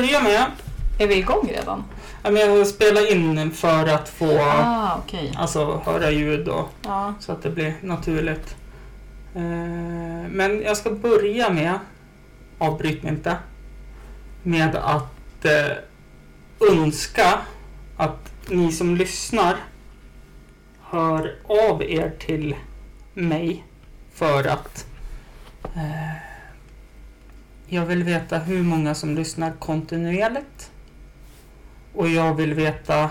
börja med... Är vi igång redan? Ja, men Jag spelar in för att få Ah, okej. alltså, höra ljud och Ja. så att det blir naturligt. Eh, Men jag ska börja med, avbryt mig inte, med att eh, önska att ni som lyssnar hör av er till mig för att eh, jag vill veta hur många som lyssnar kontinuerligt. Och jag vill veta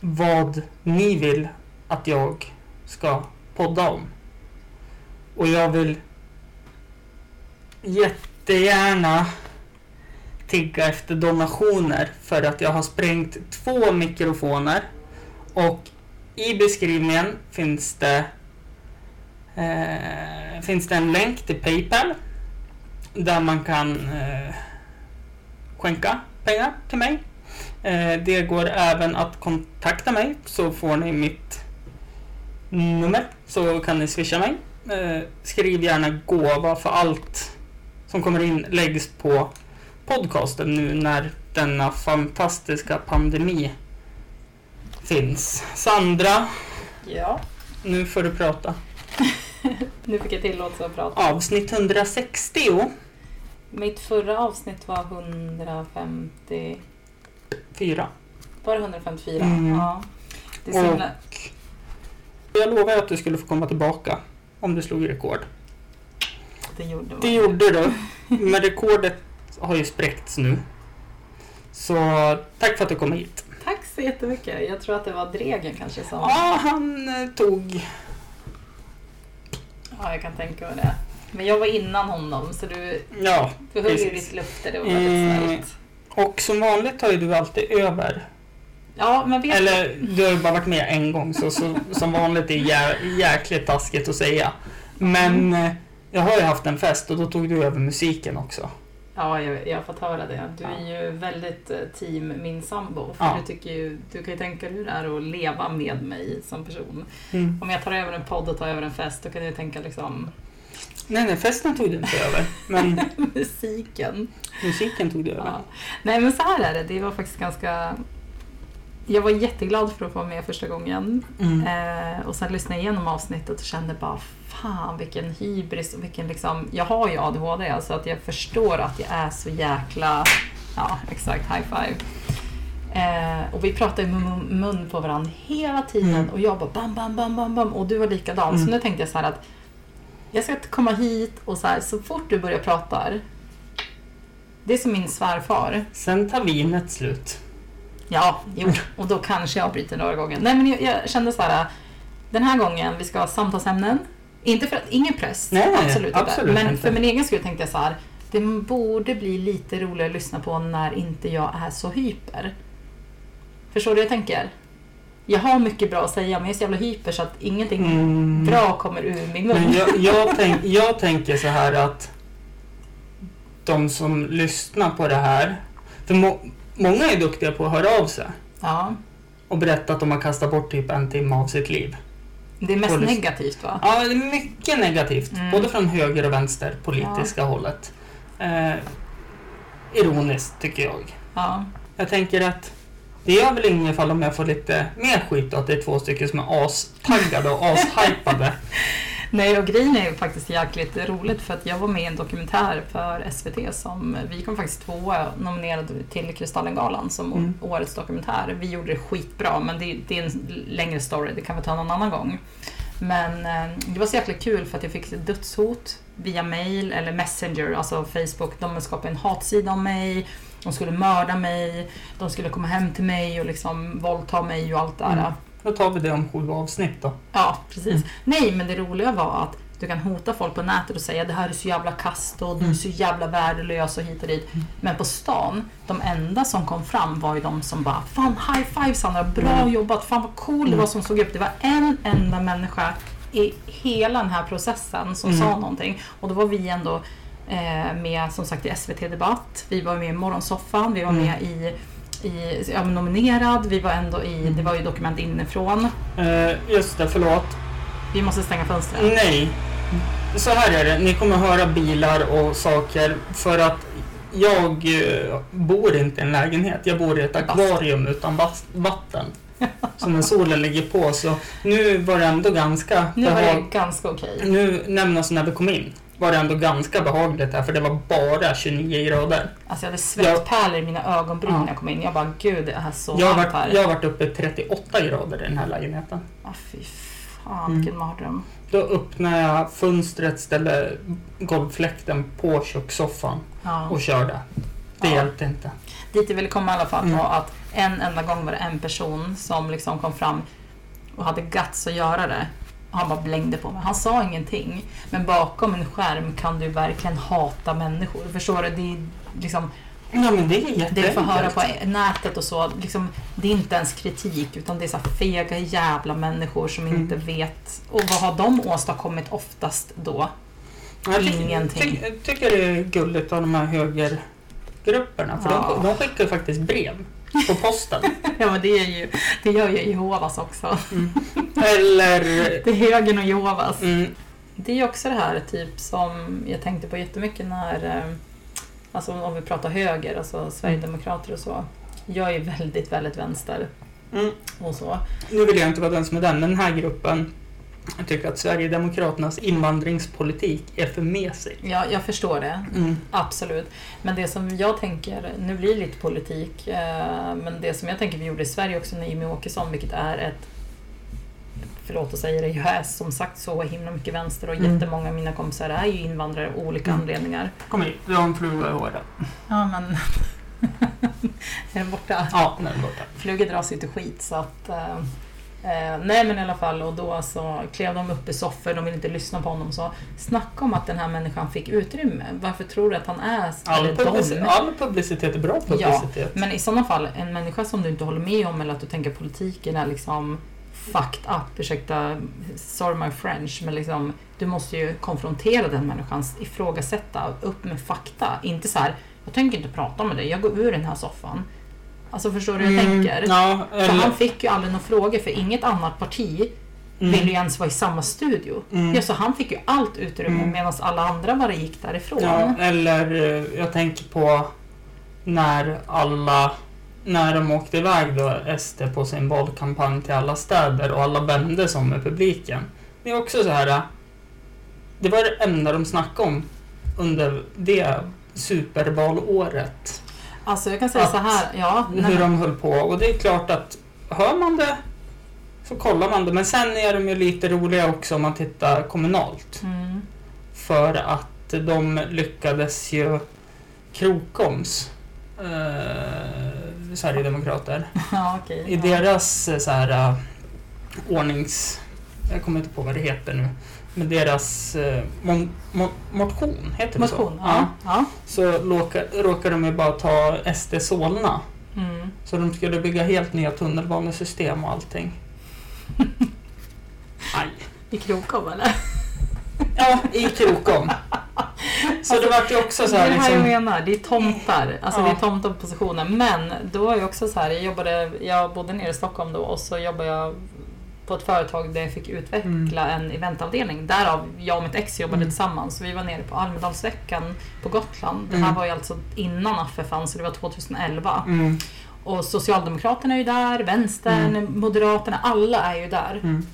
vad ni vill att jag ska podda om. Och jag vill jättegärna tigga efter donationer för att jag har sprängt två mikrofoner. Och i beskrivningen finns det eh, finns det en länk till Paypal där man kan eh, skänka pengar till mig. Eh, det går även att kontakta mig så får ni mitt nummer så kan ni swisha mig. Eh, skriv gärna gåva för allt som kommer in läggs på podcasten nu när denna fantastiska pandemi finns. Sandra, Ja. nu får du prata. Nu fick jag tillåtelse att prata. Avsnitt 160. Mitt förra avsnitt var 150... Fyra. Var det 154? Mm. Ja. Det är himla... Jag lovar att du skulle få komma tillbaka om du slog rekord. Det gjorde man. Det gjorde du. Men rekordet har ju spräckts nu. Så tack för att du kom hit. Tack så jättemycket. Jag tror att det var Dregen kanske som... Ja, han eh, tog... Ja, jag kan tänka mig det. Men jag var innan honom så du, Ja, du höll ju ditt löfte. Det var väldigt Eh, snällt. och som vanligt har ju du alltid över. Ja, men vet Eller du har ju bara varit med en gång så, så som vanligt är jä, jäkligt taskigt att säga. Men eh, jag har ju haft en fest och då tog du över musiken också. Ja, jag, jag har fått höra det. Du är ju väldigt eh, team min sambo. För Ja. du, tycker ju, du kan ju tänka dig hur det är att leva med mig som person. Mm. Om jag tar över en podd och tar över en fest, då kan du tänka liksom Nej, nej, festen tog du inte över. Men musiken. musiken tog du över. Ja. Nej, men så här är det. Det var faktiskt ganska... Jag var jätteglad för att få vara med första gången. Mm. Eh, och sen lyssnade jag igenom avsnittet och kände bara fan vilken hybris och vilken liksom... Jag har ju ADHD så att jag förstår att jag är så jäkla... Ja, exakt. High five. Eh, och vi pratade mun, mun på varandra hela tiden Mm. och jag bara bam, bam, bam, bam, bam och du var likadan. Så Mm. nu tänkte jag så här att jag ska komma hit och så här, så fort du börjar prata det är som min svärfar. Sen tar vinet slut. Ja, jo, och då kanske jag avbryter några gånger. Nej, men jag, jag kände så här, den här gången vi ska ha samtalsämnen. Inte för att, ingen press, Nej, absolut, absolut inte. Men för min egen skull tänkte jag så här, det borde bli lite roligare att lyssna på när inte jag är så hyper. Förstår du vad jag tänker? Jag har mycket bra att säga, men jag är så jävla hyper så att ingenting Mm. bra kommer ur min mun. Men jag, jag, tänk, jag tänker så här att de som lyssnar på det här, för må, många är duktiga på att höra av sig Ja, och berätta att de har kastat bort typ en timme av sitt liv. det är mest lys- negativt va? Ja, det är mycket negativt, Mm. både från höger och vänster politiska hållet. Eh, ironiskt tycker jag. Ja. Jag tänker att det gör väl inget fall om jag får lite mer skit att det är två stycken som är astaggade och ashypade. Nej, och grejen är faktiskt jäkligt roligt för att jag var med i en dokumentär för SVT som vi kom faktiskt tvåa nominerade till Kristallengalan som Mm. årets dokumentär. Vi gjorde det skitbra men det, det är en längre story, det kan vi ta någon annan gång. Men eh, det var så jäkla kul för att jag fick dödshot via mail eller messenger, alltså Facebook. De skapade en hatsida om mig, de skulle mörda mig, de skulle komma hem till mig och liksom våldta mig och allt det där. Mm. Då tar vi det om sju avsnitt då. Ja, precis. Mm. Nej, men det roliga var att du kan hota folk på nätet och säga det här är så jävla kast och du är Mm. så jävla värdelös och hit och dit. Mm. Men på stan, de enda som kom fram var ju de som bara Fan high five Sandra, bra Mm. jobbat, fan vad cool det Mm. var som såg upp. Det var en enda människa i hela den här processen som Mm. sa någonting. Och då var vi ändå eh, med som sagt i SVT Debatt, vi var med i Morgonsoffan, vi var Mm. med i i, ja, nominerad, vi var ändå i, det var ju dokument inifrån. Eh, just det, förlåt. Vi måste stänga fönstren. Nej. Så här är det, ni kommer höra bilar och saker för att jag eh, bor inte i en lägenhet. Jag bor i ett akvarium utan vatten. Så när solen ligger på så nu var det ändå ganska Nu var det ganska okej. Nu, nej, alltså när vi kom in var det ändå ganska behagligt här för det var bara 29 grader. Alltså jag hade svettpärlor i mina ögonbryn Ja. när jag kom in. Jag bara, gud det är så Jag har, varit, här. jag har varit uppe i 38 grader i den här lägenheten. Ja, fy fan Mm. vilken mardröm. Då öppnade jag fönstret, ställde golvfläkten på kökssoffan Ja. och körde. Det Ja. hjälpte inte. Dit jag ville komma i alla fall Mm. var att en enda gång var det en person som liksom kom fram och hade guts att göra det. Han bara blängde på mig. Han sa ingenting. Men bakom en skärm kan du verkligen hata människor. Förstår du? Det är liksom Ja men det är jätteenkelt. det du får höra på nätet och så. Liksom, det är inte ens kritik utan det är så fega jävla människor som Mm. inte vet. Och vad har de åstadkommit oftast då? Jag tycker, Ingenting. Jag tycker det är gulligt av de här högergrupperna. För Ja. de, de skickar faktiskt brev på posten. Ja men det, är ju, det gör ju Jehovas också. Eller... Det är högern och Jehovas. Mm, Det är också det här typ som jag tänkte på jättemycket när, eh, alltså om vi pratar höger, alltså Sverigedemokrater och så. Jag är väldigt, väldigt vänster mm. och så. Nu vill jag inte vara den som är den, men den här gruppen jag tycker att Sverigedemokraternas invandringspolitik är för mesig. Ja, jag förstår det. Mm. Absolut. Men det som jag tänker, nu blir det lite politik, eh, men det som jag tänker vi gjorde i Sverige också när Jimmie Åkesson, vilket är ett Förlåt att säga det, jag är som sagt så himla mycket vänster och Mm. jättemånga av mina kompisar är ju invandrare av olika Mm. anledningar. Kom hit, du har en fluga i håret. Ja, men... är den borta? Ja, den är borta. Flugor dras ju till skit så att... Eh, eh, nej men i alla fall och då så klev de upp i soffor, de ville inte lyssna på honom så snacka om att den här människan fick utrymme. Varför tror du att han är... All, publici- all publicitet är bra publicitet. Men i sådana fall, en människa som du inte håller med om eller att du tänker politiken är liksom fucked up, ursäkta, sorry my French, men liksom du måste ju konfrontera den människan, ifrågasätta, upp med fakta. Inte så här, jag tänker inte prata med dig, jag går ur den här soffan. Alltså förstår du hur jag tänker? Mm, Ja, För eller, han fick ju aldrig några frågor för inget annat parti mm, ville ju ens vara i samma studio. mm. Ja, så han fick ju allt utrymme Mm. medan alla andra bara gick därifrån. Ja, eller eh, jag tänker på när alla när de åkte iväg då SD på sin valkampanj till alla städer och alla vände sig om med publiken. Det är också så här. eh, Det var det enda de snackade om under det supervalåret. Alltså jag kan säga så här, ja. Hur de höll på. Och det är klart att hör man det så kollar man det. Men sen är de ju lite roliga också om man tittar kommunalt. Mm. För att de lyckades ju Krokoms eh, Sverigedemokrater Ja, okej. i ja. deras eh, så här eh, ordnings... Jag kommer inte på vad det heter nu. Men deras eh, mon, mon, motion, heter det Motion, så? ja. ja. Så råkar, råkar de ju bara ta SD Solna. Mm. Så de skulle bygga helt nya tunnelbanesystem och allting. Aj. I Krokom eller? Ja, i Krokom. Så det vart ju också så det är här det här jag liksom... menar, det är tomtar. Alltså Ja. det är tomtar på positionen. Men då var jag också så här, jag jobbade, jag bodde nere i Stockholm då och så jobbade jag på ett företag där jag fick utveckla en eventavdelning. Därav jag och mitt ex jobbade Mm. tillsammans. Vi var nere på Almedalsveckan på Gotland. Det här Mm. var ju alltså innan Affe fanns, så det var 2011. Mm, Och Socialdemokraterna är ju där, Vänstern, Moderaterna, alla är ju där. mm.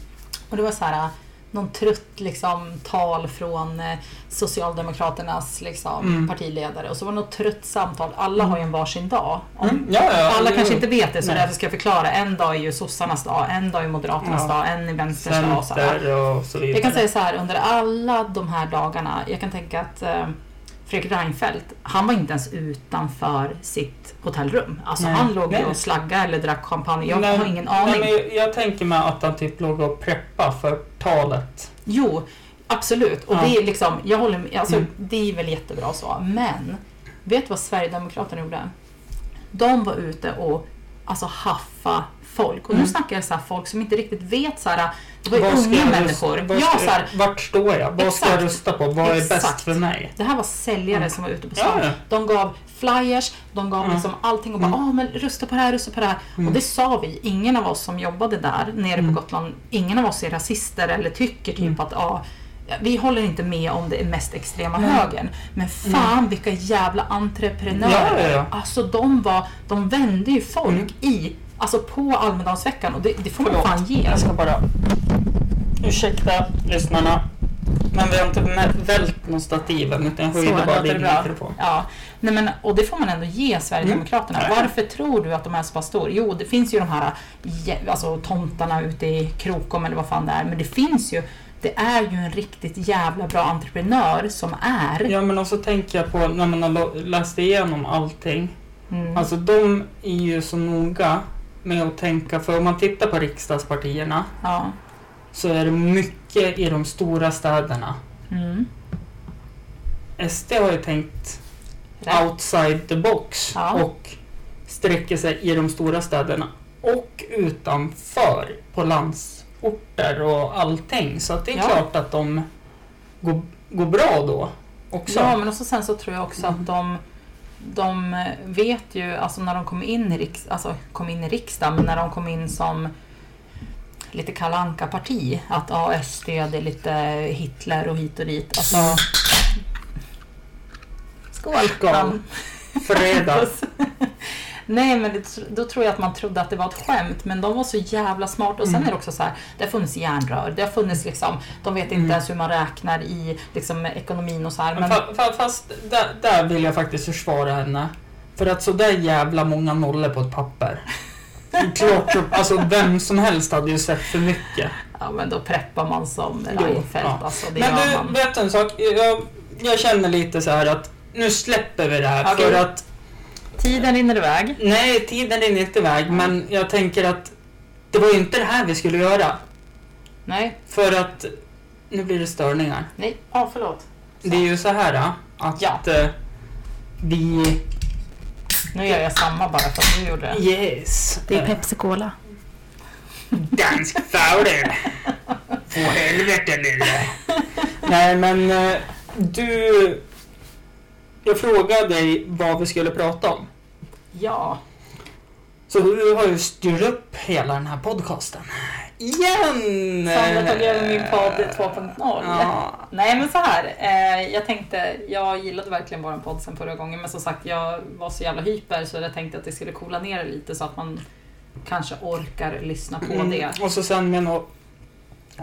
Och det var så här någon trött liksom, tal från eh, Socialdemokraternas liksom, Mm. partiledare och så var det något trött samtal. Alla har ju en varsin dag. Om, Mm, ja, ja, alla kanske inte vet det så Nej. därför ska jag förklara. En dag är ju sossarnas dag, en dag är moderaternas Ja. dag, en är vänsterns dag. och Så och så vidare. Jag kan säga så här, under alla de här dagarna, jag kan tänka att eh, Fredrik Reinfeldt, han var inte ens utanför sitt hotellrum. Alltså Nej. han låg Nej. och slaggade eller drack champagne. Jag Nej, har ingen aning. Nej, men jag, tänker mig att han typ låg och preppa för talet. Jo, absolut. Och Ja. det är liksom, jag håller med, alltså, Mm. det är väl jättebra så. Men, vet du vad Sverigedemokraterna gjorde? De var ute och alltså haffa folk. Och nu Mm. snackar jag så folk som inte riktigt vet så här. Det var ju unga människor. Vad Ja, så här, vart står jag? Vad ska jag Exakt. rösta på? Vad är bäst Exakt. för mig? det här var säljare Mm. som var ute på Ja, stan. ja. De gav flyers, de gav Ja. liksom allting och bara Mm. ah, men rösta på det här, rösta på det här. Mm. Och det sa vi. Ingen av oss som jobbade där nere Mm. på Gotland, ingen av oss är rasister eller tycker typ Mm. att ah, ja, vi håller inte med om det mest extrema Nej. högern. Men fan vilka jävla entreprenörer. Ja, ja, ja. Alltså de var, de vände ju folk Mm. i, alltså på Almedalsveckan och det, det får man Förlåt. fan ge. Jag ska bara... Ursäkta lyssnarna. Men vi har inte vält någon stativen utan jag höjde bara din mikrofon. Ja. Nej, men, och det får man ändå ge Sverigedemokraterna. Mm. Varför tror du att de är så pass stora? Jo, det finns ju de här alltså, tomtarna ute i Krokom eller vad fan det är. Men det finns ju, det är ju en riktigt jävla bra entreprenör som är. Ja men också tänker jag på när man har läst igenom allting. Mm. Alltså de är ju så noga med att tänka, för om man tittar på riksdagspartierna ja. så är det mycket i de stora städerna. Mm. SD har ju tänkt Rätt. outside the box Ja. och sträcker sig i de stora städerna och utanför på landsorter och allting. Så det är Ja. klart att de går, går bra då också. Ja, men också sen så tror jag också Mm. att de, de vet ju, alltså när de kom in i, riks, alltså, kom in i riksdagen, men när de kom in som lite kalanka parti att ja, SD det är lite Hitler och hit och dit. Alltså, skål! Skål. Fredag. Nej, men det, då tror jag att man trodde att det var ett skämt, men de var så jävla smarta. Och sen Mm. är det också så här, det har funnits järnrör, det har funnits liksom, de vet inte Mm. ens hur man räknar i liksom, ekonomin och så här. Men Men, fa, fa, fast där, där vill jag faktiskt försvara henne. För att så där jävla många nollor på ett papper. Klart, alltså vem som helst hade ju sett för mycket. Ja, men då preppar man som Reinfeldt. ja. Alltså, Men du, man. vet en sak? Jag, jag känner lite så här att nu släpper vi det här Okej. för att Tiden rinner iväg. Nej, tiden rinner inte iväg, men jag tänker att det var ju inte det här vi skulle göra. Nej, För att nu blir det störningar. nej. Ja, förlåt. Det är ju så här att Ja. eh, vi... Nu gör jag samma bara för att du gjorde det. Yes. Det är Pepsi Cola. Dansk fauler. Få helvete lille. Nej men eh, du... Jag frågade dig vad vi skulle prata om. Ja. Så du har ju styrt upp hela den här podcasten. Igen! Sandra tog över min podd 2.0. Ja. Nej men så här, eh, jag tänkte, jag gillade verkligen våran podd sen förra gången men som sagt jag var så jävla hyper så jag tänkte att det skulle coola ner det lite så att man kanske orkar lyssna på Mm, det. Och så sen med en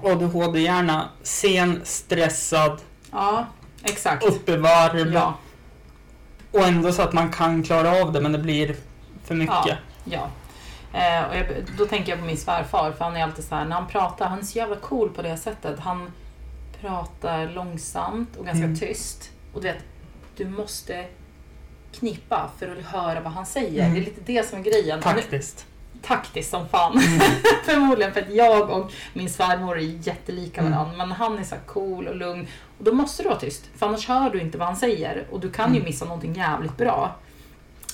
ADHD-hjärna, sen, stressad, Ja, exakt. uppe varv Ja, och ändå så att man kan klara av det men det blir för mycket. ja. Eh, och jag, då tänker jag på min svärfar för han är alltid så här, när han pratar, han är så jävla cool på det sättet. Han pratar långsamt och ganska Mm. tyst. Och du vet, du måste knipa för att höra vad han säger. Mm. Det är lite det som är grejen. Och Taktiskt. som fan. Mm. Förmodligen för att jag och min svärmor är jättelika Mm. varandra. Men han är så cool och lugn. Och då måste du vara tyst. För annars hör du inte vad han säger. Och du kan ju Mm. missa någonting jävligt bra.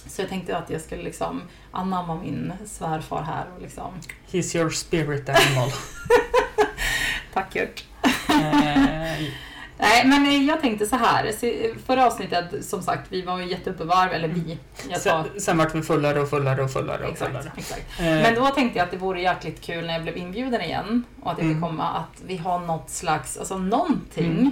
Så jag tänkte att jag skulle liksom anamma min svärfar här och liksom... He's your spirit animal. Tack Kurt. Nej men jag tänkte så här. Förra avsnittet som sagt, vi var ju jätteuppe varv. Eller vi. Jag sa... sen, sen vart vi fullare och fullare och fullare och Exakt, fullare. exakt. Eh, Men då tänkte jag att det vore jäkligt kul när jag blev inbjuden igen och att jag fick Mm. komma att vi har något slags, alltså någonting. Mm.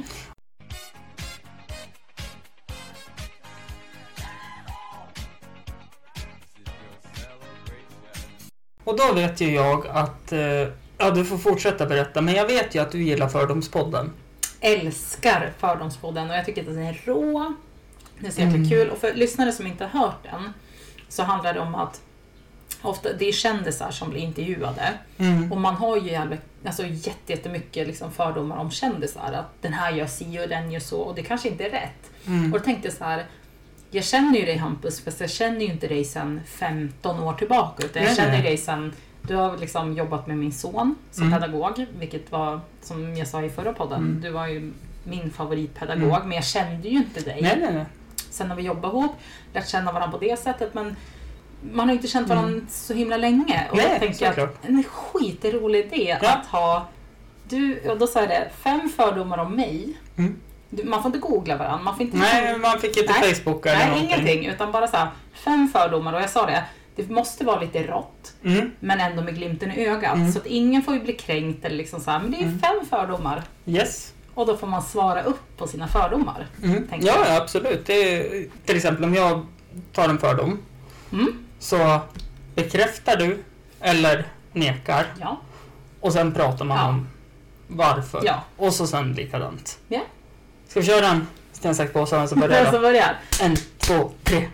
Och då vet ju jag att, eh, ja du får fortsätta berätta, men jag vet ju att du gillar Fördomspodden. Älskar Fördomspodden och jag tycker att den är rå. Den är så jäkla Mm. kul och för lyssnare som inte har hört den så handlar det om att ofta, det är kändisar som blir intervjuade Mm. och man har ju alltså jätte- jättemycket liksom fördomar om kändisar. Att den här gör si och den gör så och det kanske inte är rätt. Mm. Och då tänkte jag så här. Jag känner ju dig Hampus, fast jag känner ju inte dig sedan 15 år tillbaka. Utan jag känner dig sedan du har liksom jobbat med min son som Mm. pedagog, vilket var, som jag sa i förra podden, Mm. du var ju min favoritpedagog, Mm. men jag kände ju inte dig. Nej, nej, nej. Sen har vi jobbat ihop, lärt känna varandra på det sättet, men man har ju inte känt varandra så himla länge. Och Mm. Nej, jag tänker såklart. att en skitrolig idé Ja. att ha, du, och då sa jag det, fem fördomar om mig. Mm. Du, man får inte googla varandra, man får inte Nej, man fick inte Nej. Facebooka eller Nej, någonting. ingenting. Utan bara så här, fem fördomar. Och jag sa det, det måste vara lite rått, Mm. men ändå med glimten i ögat. Mm. Så att ingen får ju bli kränkt eller liksom så här, men det är Mm. fem fördomar. Yes. Och då får man svara upp på sina fördomar. Mm. Ja, jag. ja, absolut. Det är, till exempel om jag tar en fördom Mm. så bekräftar du eller nekar Ja. och sen pratar man Ja. om varför. Ja. Och så sen likadant. Ja. Ska vi köra en sten, sax, påse så börjar börjar? En, två, tre.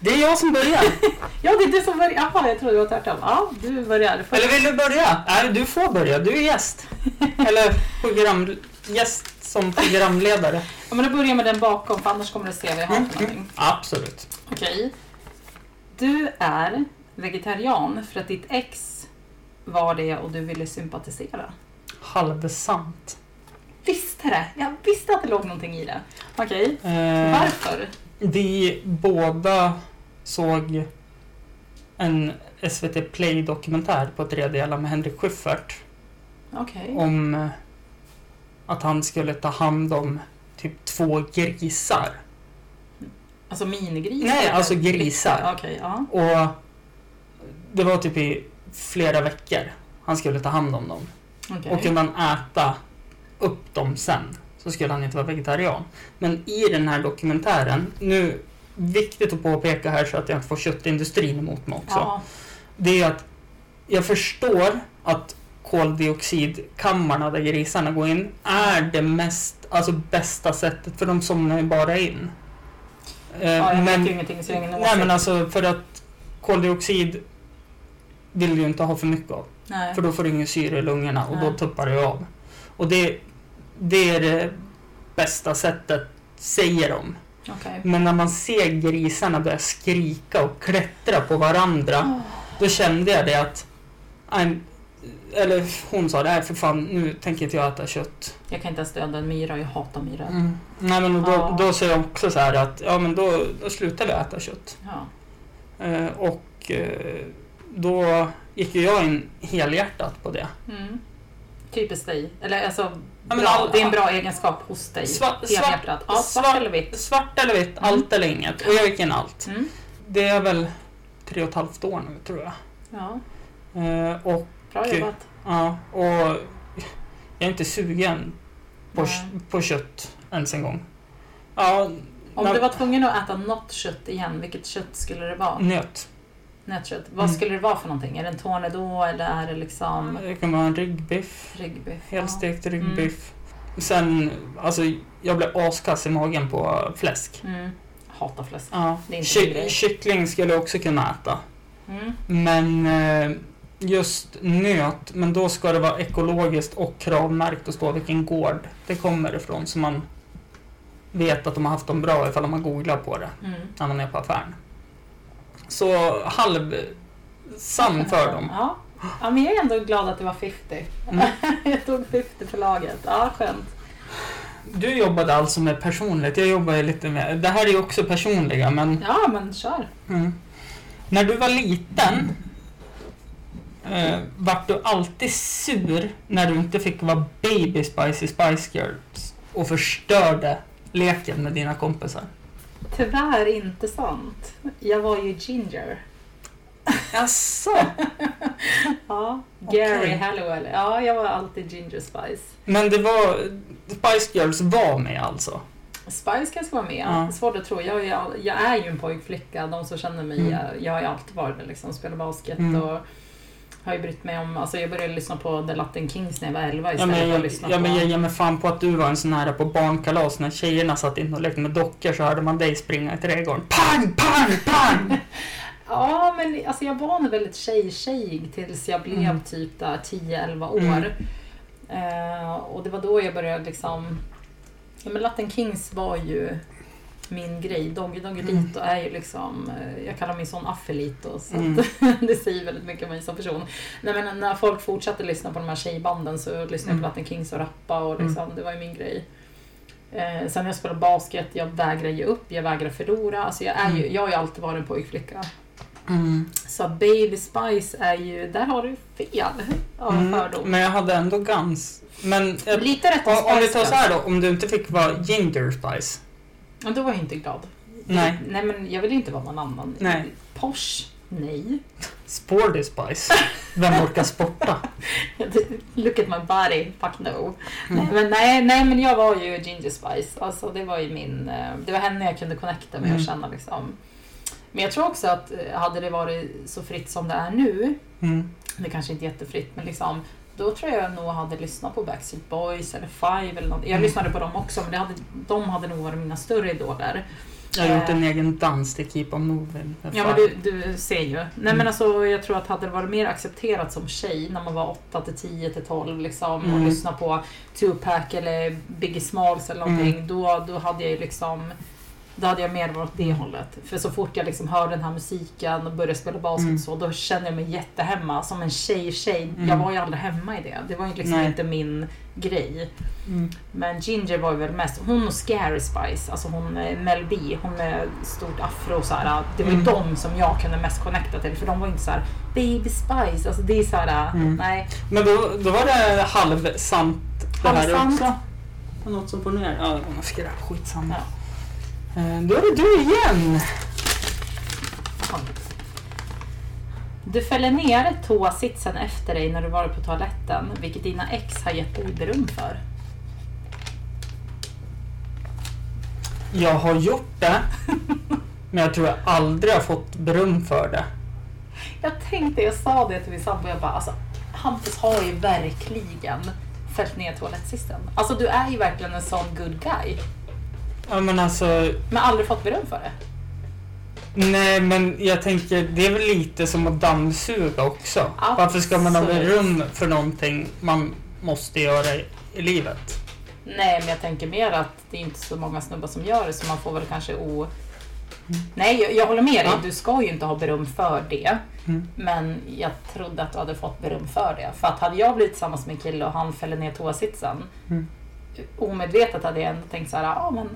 Det är jag som börjar. Ja, det är du som börjar. Jaha, jag trodde det var tvärtom. Ja, du börjar. Eller vill du börja? Nej, du får börja. Du är gäst. Eller program, gäst som programledare. Ja, men då börjar med den bakom, för annars kommer du se vad jag har för någonting. Absolut. Okej. Du är vegetarian för att ditt ex var det och du ville sympatisera. Halvsant. Visste det! Jag visste att det låg någonting i det. Okej. Eh, Varför? Vi båda såg en SVT Play-dokumentär på tre delar med Henrik Schyffert Okej. om eh, att han skulle ta hand om typ två grisar. Alltså minigrisar? Nej, eller alltså grisar. Okej, ja. Och det var typ i flera veckor han skulle ta hand om dem. Okej. Och kunde han äta upp dem sen så skulle han inte vara vegetarian. Men i den här dokumentären, nu viktigt att påpeka här så att jag inte får köttindustrin emot mig också. Ja. Det är att jag förstår att koldioxidkammarna där grisarna går in är det mest, alltså bästa sättet för de somnar ju bara in. Ja, jag men, vet ju ingenting så jag har ingen nej åsikt. men alltså för att koldioxid vill du ju inte ha för mycket av. Nej. För då får du ingen syre i lungorna och då Nej. tuppar det av. Och det, det är det bästa sättet, säger de. Okej. Men när man ser grisarna börja skrika och klättra på varandra, Åh. då kände jag det att... I'm, eller hon sa det, här för fan, nu tänker inte jag äta kött. Jag kan inte ens döda en myra, jag hatar myror. Mm. Nej men då, Ja. då sa jag också så här att, ja men då, då slutar vi äta kött. Ja. Eh, och eh, då gick ju jag in helhjärtat på det. Mm. Typiskt dig. Eller alltså, men bra. all- det är en bra egenskap hos dig. Svart- Helhjärtat. Ja, svart, svart- eller vitt. Svart eller vitt, Mm. allt eller inget. Och jag gick in allt. Mm. Det är väl tre och ett halvt år nu tror jag. Ja, Eh, och, bra jobbat. ja, och jag är inte sugen på, på kött ens en gång. Ja, Om när- du var tvungen att äta något kött igen, vilket kött skulle det vara? nöt. Nötkött. Vad Mm. skulle det vara för någonting? Är det en tornedå eller är det liksom Det kan vara en ryggbiff, ryggbiff? helstekt ryggbiff. Sen, alltså jag blev askass i magen på fläsk. Ja. Mm. Hatar fläsk. Ja. Det är inte min Ky- kyckling skulle jag också kunna äta. Mm. Men eh, just nöt, men då ska det vara ekologiskt och kravmärkt och stå vilken gård det kommer ifrån så man vet att de har haft dem bra ifall man googlar på det Mm. när man är på affären. Så halv sann fördom. Ja. ja, men jag är ändå glad att det var 50. Mm. jag tog 50 för laget. Ja, skönt. Du jobbade alltså med personligt, jag jobbar lite med... Det här är ju också personliga men... Ja, men kör. Mm. När du var liten eh, vart du alltid sur när du inte fick vara baby Spicy Spice Girls och förstörde leken med dina kompisar? Tyvärr inte sant. Jag var ju ginger. Jaså? Ja, Gary Okej. Halliwell. Ja, jag var alltid ginger spice. Men det var... Spice Girls var med alltså? Spice kanske var med. Ja. Svårt att tro. Jag är, jag är ju en pojkflicka. De som känner mig, Mm. jag, jag har ju alltid varit det. Liksom, spelat basket Mm. och har ju brytt mig om... Alltså jag började lyssna på The Latin Kings när jag var 11 Ja, istället men för att jag, lyssna ja, på... men jag ger mig fan på att du var en sån här på barnkalas när tjejerna satt in och lekte med dockor så hörde man dig springa i trädgården. Pang, pang, pang! Ja, men alltså jag var nog väldigt tjej-tjejig tills jag blev Mm. typ där 10-11 år. Mm. Eh, och det var då jag började liksom... Ja, men Latin Kings var ju min grej. Doggy Doggelito är ju liksom... eh, Jag kallar mig sån affelito. Så Mm. att det säger väldigt mycket om mig som person. Nej, men när folk fortsatte lyssna på de här tjejbanden så lyssnade jag på Mm. Latin Kings och rappa och liksom, det var ju min grej. Eh, sen när jag spelade basket, jag vägrar ge upp, jag vägrar förlora. Alltså jag, är ju, Mm. jag har ju alltid varit en pojkflicka. Mm. Så Baby Spice är ju, där har du fel av Mm, fördom. men jag hade ändå Guns. Men Lite rätt om, om vi tar så här då, om du inte fick vara Ginger Spice. Ja, då var jag inte glad. Nej. Nej men jag vill inte vara någon annan. Nej. Posh. Nej. Sporty Spice. Vem orkar sporta? Look at my body, fuck no. Mm. Men, nej, nej, men jag var ju Ginger Spice. Alltså, det var ju min... eh, Det var henne jag kunde connecta med och Mm. känna liksom. Men jag tror också att eh, hade det varit så fritt som det är nu, Mm. det kanske inte är jättefritt, men liksom då tror jag nog hade lyssnat på Backstreet Boys eller Five eller något. Jag Mm. lyssnade på dem också, men hade, de hade nog varit mina större idoler. Jag har gjort en egen dans till Keep on Moving. Ja men du, du ser ju. Nej Mm. men alltså jag tror att hade det varit mer accepterat som tjej när man var 8 till 10 till 12 liksom och Mm. lyssna på Tupac eller Biggie Smalls eller någonting Mm. då, då hade jag ju liksom då hade jag mer varit åt det hållet. För så fort jag liksom hörde den här musiken och började spela basket Mm. så, då kände jag mig jättehemma. Som en tjej-tjej. Mm. Jag var ju aldrig hemma i det. Det var ju liksom Nej. inte min grej. Mm. Men Ginger var ju väl mest, hon och Scary Spice, alltså hon eh, Mel B, hon med stort afro och så här. Det var ju Mm. de som jag kunde mest connecta till för de var ju inte så här Baby Spice, alltså det är så här, Mm. nej. Men då, då var det halvsant det här Halvsant. också. Var Något som får ner? Ja, skräp. Skitsamma. Ja. Eh, Då är det du igen. Du fäller ner toasitsen efter dig när du varit på toaletten, vilket dina ex har gett dig beröm för. Jag har gjort det. Men jag tror jag aldrig har fått beröm för det. Jag tänkte, jag sa det till min sambo, jag bara alltså Hampus har ju verkligen fällt ner toalettsisten. Alltså du är ju verkligen en sån good guy. Ja men alltså, Men aldrig fått beröm för det. nej men jag tänker det är väl lite som att dammsuga också. Absolut. Varför ska man ha beröm för någonting man måste göra i, i livet? Nej, men jag tänker mer att det är inte så många snubbar som gör det så man får väl kanske o... Nej, jag, jag håller med dig. Ja. Du ska ju inte ha beröm för det. Mm. Men jag trodde att du hade fått beröm för det. För att hade jag blivit tillsammans med en kille och han fäller ner toasitsen. Mm. Omedvetet hade jag ändå tänkt så här, ja men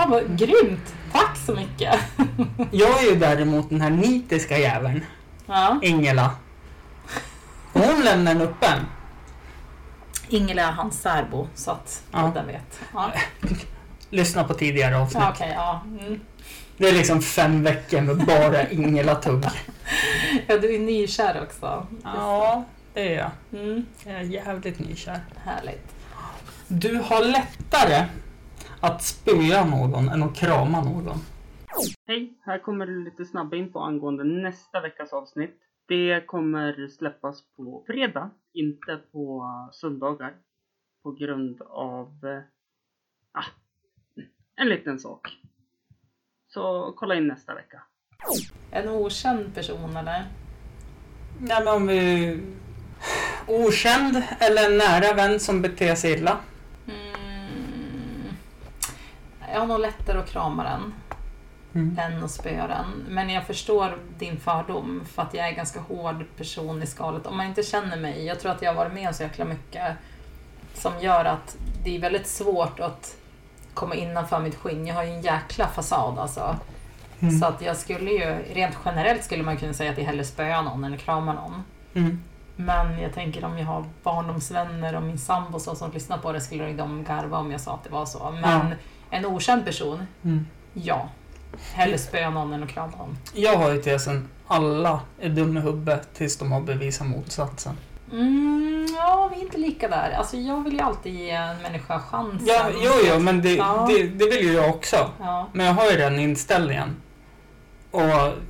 fan vad grymt. Tack så mycket. Jag är ju däremot den här nitiska jäveln, Ja. Ingela. Hon lämnar den öppen. Ingela är hans särbo så att Ja. den vet. Ja, Lyssna på tidigare avsnitt. ja okej, ja. Mm. Det är liksom fem veckor med bara Ingela-tugg. ja. Du är nykär också. Ja, det är jag. Mm. Jag är jävligt nykär. Härligt. Du har lättare att spöa någon än att krama någon. Hej, här kommer lite snabba info angående nästa veckas avsnitt. Det kommer släppas på fredag, inte på söndagar. På grund av eh, ah, en liten sak. Så kolla in nästa vecka. En okänd person eller? Nej men om vi... Okänd eller en nära vän som beter sig illa. Mm. Jag har nog lättare att krama den Mm. än att spöa den. Men jag förstår din fördom för att jag är en ganska hård person i skalet. Om man inte känner mig, jag tror att jag har varit med om så jäkla mycket som gör att det är väldigt svårt att komma innanför mitt skinn. Jag har ju en jäkla fasad alltså. Mm. Så att jag skulle ju, rent generellt skulle man kunna säga att jag hellre spöar någon än kramar någon. Mm. Men jag tänker om jag har barndomsvänner och min sambo som lyssnar på det skulle de garva om jag sa att det var så. Men Ja. En okänd person, Mm. ja. Hellre spöa någon än att krama någon. Jag har ju tesen alla är dumma i huvudet tills de har bevisat motsatsen. Mm, ja, vi är inte lika där. Alltså jag vill ju alltid ge en människa chansen. Ja, jo, jo, men det, Ja. det, det vill ju jag också. Ja. Men jag har ju den inställningen. Och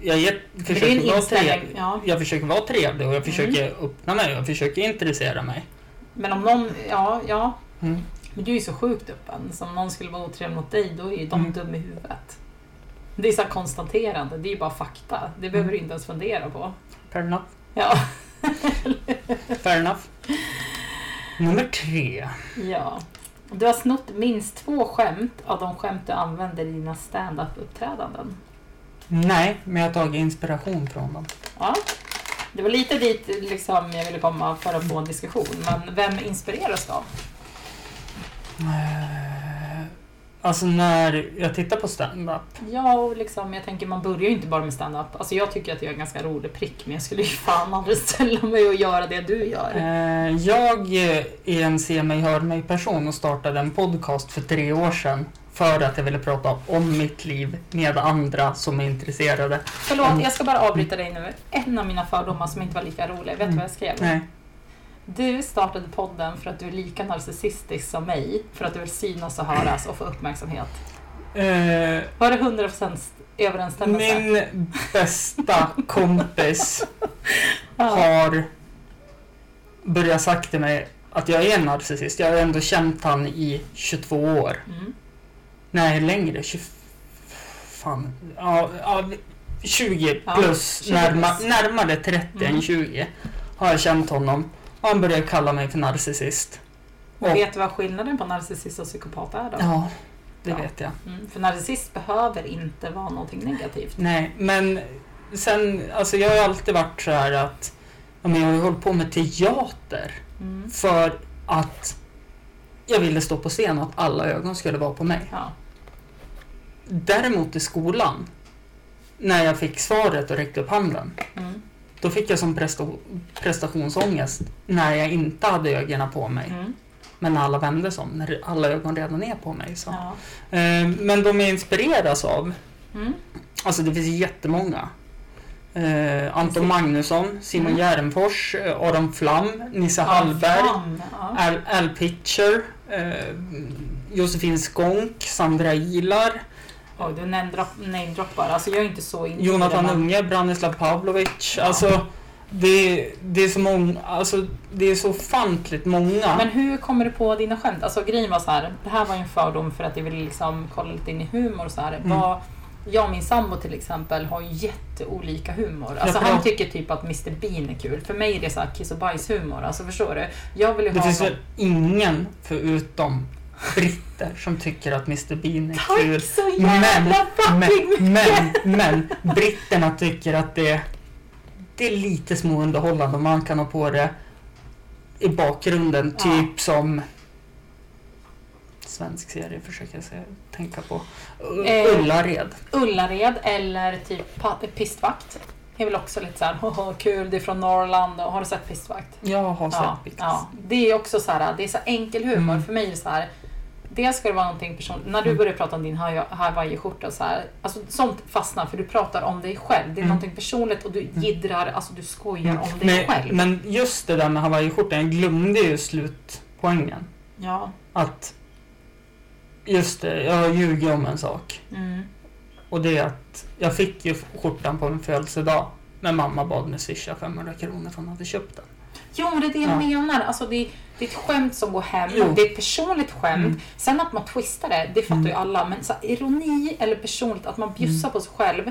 jag en försöker vara trevlig. Ja. Jag försöker vara trevlig och jag försöker Mm. öppna mig och jag försöker intressera mig. Men om någon, ja, ja. Mm. Men du är ju så sjukt öppen. Så om någon skulle vara otrevlig mot dig, då är ju de Mm. dum i huvudet. Det är så konstaterande, det är ju bara fakta. Det behöver du inte ens fundera på. Fair enough. Ja. Fair enough. Nummer tre. Ja. Du har snott minst två skämt av de skämt du använder i dina stand-up-uppträdanden. Nej, men jag har tagit inspiration från dem. Ja. Det var lite dit liksom jag ville komma för att få en diskussion. Men vem inspireras av? Eh, Alltså när jag tittar på stand-up. Ja, och liksom, jag tänker man börjar ju inte bara med stand-up. Alltså jag tycker att jag är en ganska rolig prick, men jag skulle ju fan aldrig ställa mig och göra det du gör. Eh, Jag är en se mig, hör mig person och startade en podcast för tre år sedan för att jag ville prata om mitt liv med andra som är intresserade. Förlåt, Mm. jag ska bara avbryta dig nu. En av mina fördomar som inte var lika rolig, vet du Mm. vad jag skrev? Nej. Du startade podden för att du är lika narcissistisk som mig, för att du vill synas och höras och få uppmärksamhet. Eh, Var det 100% överensstämmelse? min bästa kompis Ja. har börjat sagt till mig att jag är en narcissist. Jag har ändå känt han i 22 år. Mm. Nej, längre. 20, fan. Ja, ja, 20 Ja, plus. 20 närma, plus. närmare 30 Mm. än 20 har jag känt honom. Han började kalla mig för narcissist. Och- vet du vad skillnaden på narcissist och psykopat är då? Ja, det Ja. vet jag. Mm, för narcissist behöver inte vara någonting negativt. Nej, men sen, alltså jag har alltid varit så här att men jag har hållit på med teater Mm. för att jag ville stå på scen och att alla ögon skulle vara på mig. Ja. Däremot i skolan, när jag fick svaret och räckte upp handen, Mm. Då fick jag som presta- prestationsångest när jag inte hade ögonen på mig. Mm. Men alla vände sig om, när alla ögon redan är på mig. Så. Ja. Eh, men de jag inspireras av, Mm. alltså det finns jättemånga. Eh, Anton Magnusson, Simon Mm. Gärdenfors, eh, Aron Flam, Nisse Hallberg, ja. Al, Al Pitcher, eh, Josefin Skånk, Sandra Ilar, Oj, du namedropp- namedroppar. Alltså jag är inte så inne i Jonathan men- Unge, Branislav Pavlovic. Ja. Alltså, det, det är så många, alltså det är så ofantligt många. Men hur kommer du på dina skämt? Alltså grejen var så här, det här var ju en fördom för att jag ville liksom kolla lite in i humor och så här. Mm. Vad, jag och min sambo till exempel har ju jätteolika humor. Alltså Ja, han tycker typ att Mr Bean är kul. För mig är det så här kiss och bajshumor. Alltså förstår du? Jag vill ju det ha finns någon- väl ingen förutom britter som tycker att Mr Bean är kul. Tack så jävla Men, mycket! men, men britterna tycker att det, det är lite småunderhållande och man kan ha på det i bakgrunden, Ja. typ som svensk serie försöker jag säga, tänka på. Eh. Ullared. Ullared eller typ pistvakt. Det är väl också lite så här, "Haha, kul, det är från Norrland. Och har du sett pistvakt? Jag har sett Ja, Pix. ja. Det är också så här, det är så enkel humor. Mm. För mig är det så här, dels ska det vara någonting personligt. När du Mm. börjar prata om din Hawaii- Hawaii-skjorta så här, alltså sånt fastnar för du pratar om dig själv. Det är Mm. någonting personligt och du jiddrar, alltså du skojar om dig Men, själv. men just det där med hawaiiskjortan, jag glömde ju slutpoängen. Ja. Att just det, jag ljugit om en sak. Mm. Och det är att jag fick ju skjortan på min födelsedag. Men mamma bad mig swisha 500 kronor för hon hade köpt den. Jo, men det är det jag Ja. menar. Alltså, det, det är ett skämt som går hem. Jo. Det är ett personligt skämt. Mm. Sen att man twistar det, det fattar Mm. ju alla. Men så ironi eller personligt, att man bjussar på sig själv.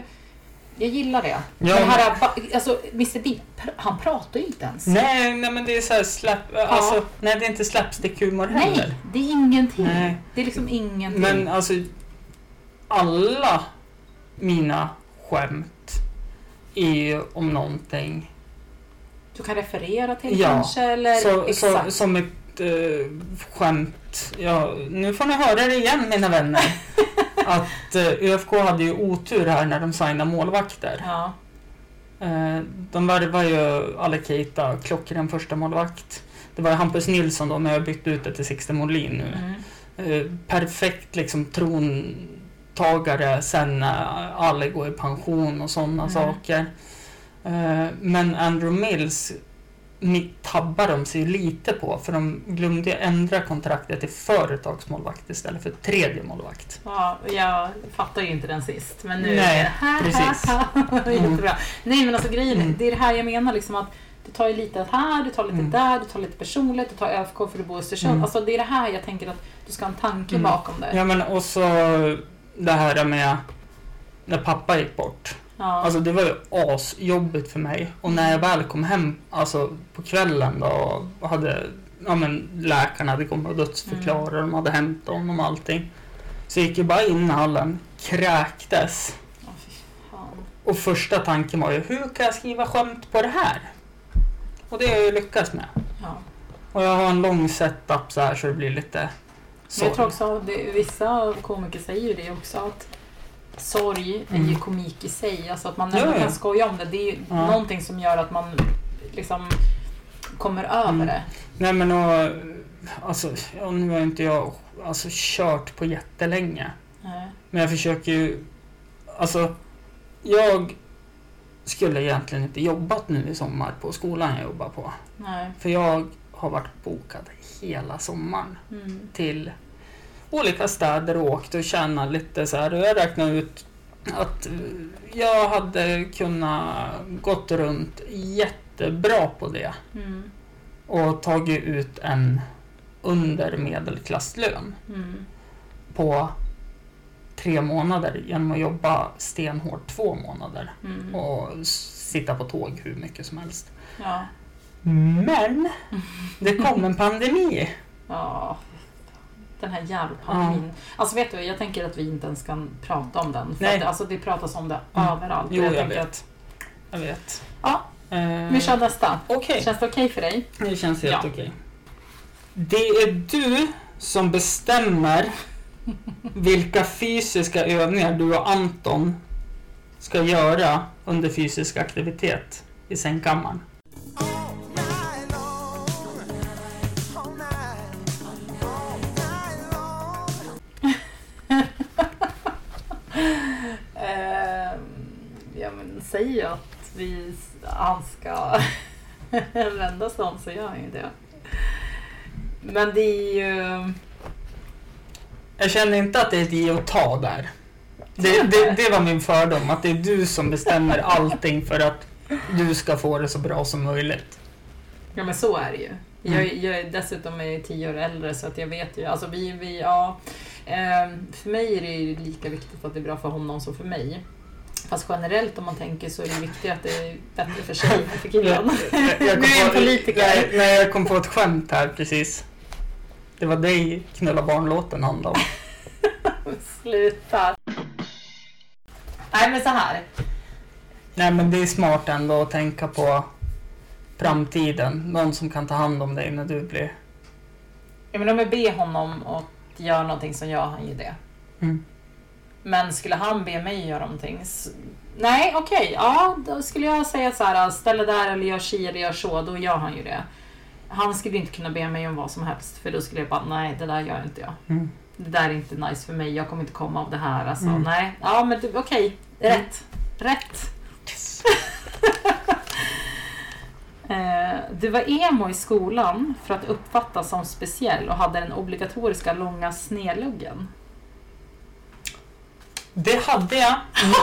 Jag gillar det. Ja, men det här, alltså, Mr pr- han pratar ju inte ens. Nej, nej men det är så här slap, alltså, nej det är inte slapstick-humor heller. Nej, det är ingenting. Nej. Det är liksom ingenting. Men alltså, alla mina skämt är ju om någonting. Du kan referera till Ja, kanske, eller Så, så, exakt. som ett eh, skämt. Ja, nu får ni höra det igen mina vänner. att eh, ÖFK hade ju otur här när de signade målvakter. Ja. Eh, de värvar ju Alec Keita, klockren första målvakt. Det var Hampus Nilsson då, men jag har bytt ut det till Sixten Molin nu. Mm. Eh, perfekt liksom trontagare sen när alla går i pension och sådana Mm. saker. Eh, men Andrew Mills tabbar de sig lite på för de glömde ändra kontraktet till företagsmålvakt istället för tredje målvakt. Ja, jag fattar ju inte den sist. Men nu Nej, är det precis. Jättebra. Nej men alltså grejen Mm. det är det här jag menar liksom att du tar ju lite här, du tar lite Mm. där, du tar lite personligt, du tar ÖFK för du bor i Östersund. Mm. Alltså det är det här jag tänker att du ska ha en tanke Mm. bakom det. Ja men och så det här med när pappa gick bort. Ja. Alltså det var ju asjobbigt för mig. Och när jag väl kom hem alltså på kvällen då och hade, ja men läkarna hade kommit och dödsförklarat, Mm. de hade hämtat honom och allting. Så gick jag bara in i hallen, kräktes. Och första tanken var ju, hur kan jag skriva skämt på det här? Och det har jag ju lyckats med. Ja. Och jag har en lång setup så här så det blir lite sorg. jag tror också att det, vissa komiker säger ju det också att sorg är ju Mm. komik i sig. Alltså att man ändå kan skoja om det. Det är ju Ja. någonting som gör att man liksom kommer över Mm. det. Nej men och, alltså, ja, nu har inte jag alltså, kört på jättelänge. Nej. Men jag försöker ju... Alltså, jag skulle egentligen inte jobbat nu i sommar på skolan jag jobbar på. Nej. För jag har varit bokad hela sommaren Mm. till olika städer och åkt och tjänat lite så här. Och jag räknade ut att jag hade kunnat gått runt jättebra på det Mm. och tagit ut en under medelklasslön Mm. på tre månader genom att jobba stenhårt två månader Mm. och sitta på tåg hur mycket som helst. Ja. Men det kom en pandemi. Ja. Den här jävla pandemin. Alltså vet du, jag tänker att vi inte ens kan prata om den. För Nej. att, alltså, det pratas om det Mm. överallt. Jo, jag tänker vet. Att, Jag vet. Ja, Eh, vi kör nästa. Okej, Känns det okej för dig? det känns helt Ja. okej. Det är du som bestämmer vilka fysiska övningar du och Anton ska göra under fysisk aktivitet i sängkammaren. Säger att vi, han ska vända sig om så gör han ju det. Men det är ju... Jag känner inte att det är ett ge och ta där. Det, det, det var min fördom, att det är du som bestämmer allting för att du ska få det så bra som möjligt. Ja men så är det ju. Jag, Mm. jag är dessutom är tio år äldre så att jag vet ju. Alltså vi, vi ja, ehm, för mig är det ju lika viktigt att det är bra för honom som för mig. Fast generellt om man tänker så är det viktigt att det är bättre för sig än för killen. Jag, Du är en politiker. Nej, nej, jag kom på ett skämt här precis. Det var dig Knulla barnlåten handlade om. Sluta. Nej men så här. Nej men det är smart ändå att tänka på framtiden. Någon som kan ta hand om dig när du blir... Ja, men om jag ber honom att göra någonting så gör han ju det. Mm. Men skulle han be mig göra någonting? s- Nej, okej. Ja, då skulle jag säga så här, ställ det där eller gör si eller gör så, då gör han ju det. Han skulle inte kunna be mig om vad som helst, för då skulle jag bara, nej, det där gör inte jag. Mm. Det där är inte nice för mig, jag kommer inte komma av det här. Alltså, Mm. nej. Ja, men okej. Rätt. Rätt. Yes. Eh, du var emo i skolan för att uppfattas som speciell och hade den obligatoriska långa snedluggen. Det hade jag.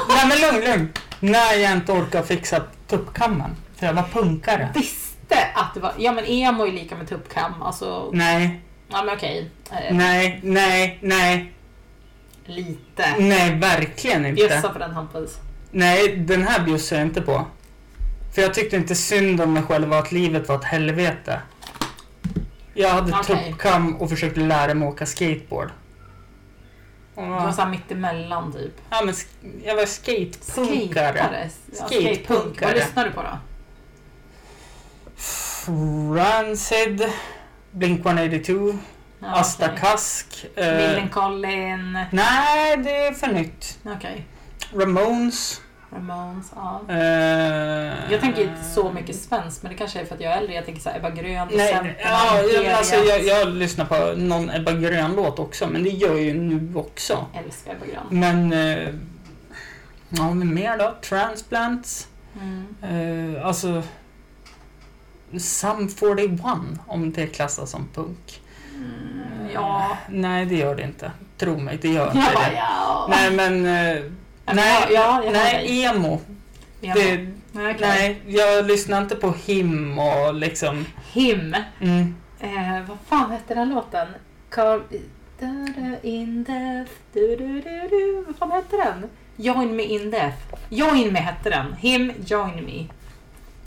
Nej men lugn, lugn. När jag inte orkade fixa tuppkammen. För jag var punkare. Visste att det var... Ja men emo är lika med tuppkam. Alltså, Nej, ja men okej. Eh, nej, nej, nej. lite. Nej, verkligen inte. Bjussa på den Hampus. Nej, den här bjussar jag inte på. För jag tyckte inte synd om mig själv och att livet var ett helvete. Jag hade Okej. tuppkam och försökte lära mig åka skateboard. Och, Du var såhär mittemellan typ. ja, men jag var skatepunkare. Ja, Skatepunkare. skatepunk. Vad lyssnar du på då? Rancid, Blink-182, Ja, Asta okej. Kask. eh, Millencolin. nej, det är för nytt. Okej. Ramones. Ramones. Ja. eh, Jag tänker inte så mycket svenskt, men det kanske är för att jag är äldre. Jag tänker såhär Ebba Grön, Nej, Centern, ja, jag, alltså, jag, jag lyssnar på någon Ebba Grön-låt också, men det gör jag ju nu också. älskar Ebba Grön. Men... Eh, ja, men mer då? Transplants. Mm. Eh, alltså... Sum 41, om det klassas som punk. Mm, ja. Nej, det gör det inte. Tro mig, det gör inte Jag bara, det. ja. Nej, men... Nej, ja, ja, jag nej, emo. Det, bara, okej. nej, jag lyssnar inte på him och liksom... Him. Mm. Eh, vad fan hette den låten? Carl... Da, da, in death. Du, du, du, du. Vad fan hette den? Join me in death. Join me hette den. Him, join me.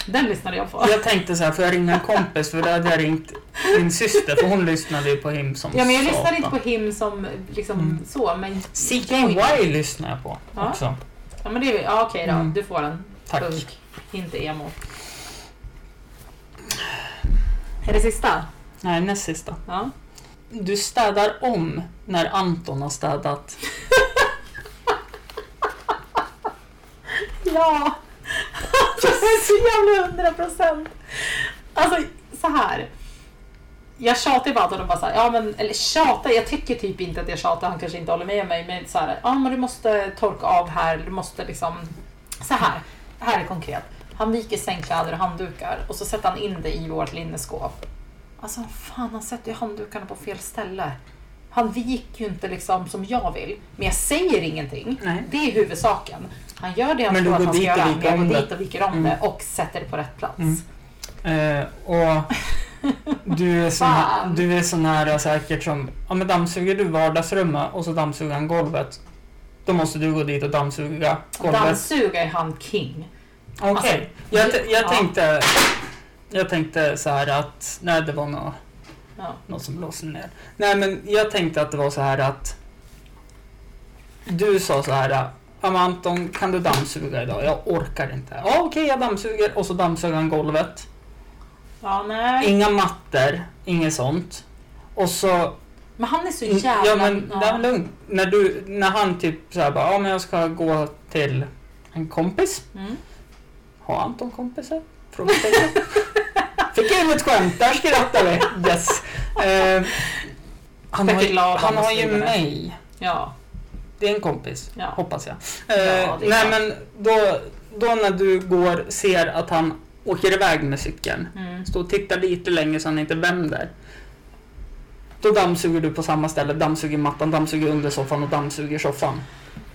Den lyssnade jag på. Jag tänkte så här, får jag ringa en kompis? För då hade jag ringt min syster, för hon lyssnade ju på him som Ja, men jag satan. lyssnade inte på him som liksom Mm. så, men... CKY lyssnar jag på Ja. också. Ja, men det är ja, okej då. Mm. Du får den. Tack. Punk. Inte emo. Är det sista? Nej, näst sista. Ja. Du städar om när Anton har städat. Ja! Jag är så jävla hundra procent. Alltså, så här. jag tjatar bara och de bara så här, ja men, eller tjatar, jag tycker typ inte att jag tjatar, han kanske inte håller med mig, men så här, ja men du måste torka av här, du måste liksom, så här, här är konkret. Han viker sängkläder och handdukar och så sätter han in det i vårt linneskåp. Alltså fan, han sätter ju handdukarna på fel ställe. Han viker ju inte liksom som jag vill, men jag säger ingenting. Nej. Det är huvudsaken. Han gör det han Men tror att han ska göra, men jag går dit och viker om Mm. det och sätter det på rätt plats. Mm. Eh, och du är, Fan. du är sån här säkert som, ja men dammsuger du vardagsrummet och så dammsuger han golvet. Då måste du gå dit och dammsuga golvet. Dammsuga är han king. Okej, Alltså, jag, jag ja. tänkte Jag tänkte så här att, nej det var något, Ja. något som blåste ner. Nej men jag tänkte att det var så här att Du sa så här, ja men Anton kan du dammsuga idag? Jag orkar inte. Ja okej jag dammsuger och så dammsuger han golvet. ja, nej. Inga mattor, inget sånt. Och så Men han är så jävla... Ja men det är lugnt. När, du, när han typ såhär bara, ja men jag ska gå till en kompis. Mm. Har Anton kompisar? Frågetecken. Fick jag in ett skämt, där skrattar vi. Yes. Eh, han har, han har ju mig. Ja. Det är en kompis, Ja. hoppas jag. Eh, Ja, är nej men då, då när du går, ser att han åker iväg med cykeln. Mm. Stå och titta lite länge så han inte vänder. Då dammsuger du på samma ställe, dammsuger mattan, dammsuger under soffan och dammsuger soffan.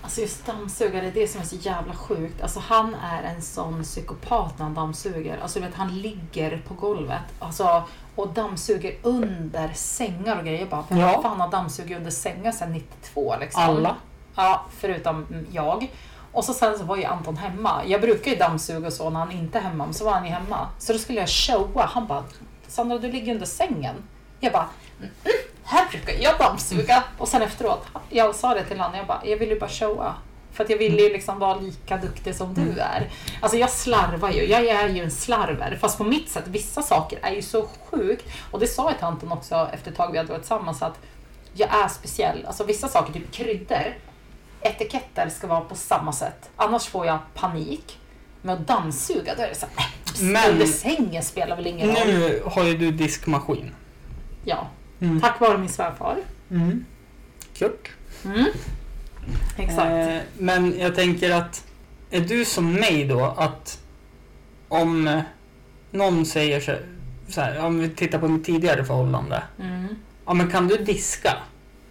Alltså just dammsugare, det är det som är så jävla sjukt. Alltså han är en sån psykopat när han dammsuger. Alltså du vet, han ligger på golvet alltså, och dammsuger under sängar och grejer. Jag bara, vem Ja. fan har dammsugit under sängar sedan 92 liksom? Alla. Ja, förutom jag. Och så sen så var ju Anton hemma. Jag brukar ju dammsuga och så när han inte är hemma, men så var han ju hemma. Så då skulle jag showa. Han bara, Sandra du ligger under sängen. Jag bara, mm, mm, här brukar jag dammsuga. Och sen efteråt, jag sa det till honom, jag bara, jag vill ju bara showa. För att jag vill ju liksom vara lika duktig som du är. Alltså jag slarvar ju, jag är ju en slarver. Fast på mitt sätt, vissa saker är ju så sjukt. Och det sa jag till Anton också efter ett tag vi hade varit tillsammans att jag är speciell. Alltså vissa saker, typ kryddor, etiketter ska vara på samma sätt. Annars får jag panik. Med att dammsuga, då är det så här, äh, Men- under sängen spelar väl ingen roll. Nu har ju du diskmaskin. Ja, Mm. tack vare min svärfar. Mm. Kurt. Mm. Exakt. Eh, men jag tänker att, är du som mig då att om någon säger så, så här, om vi tittar på mitt tidigare förhållande. Mm. Ja men kan du diska?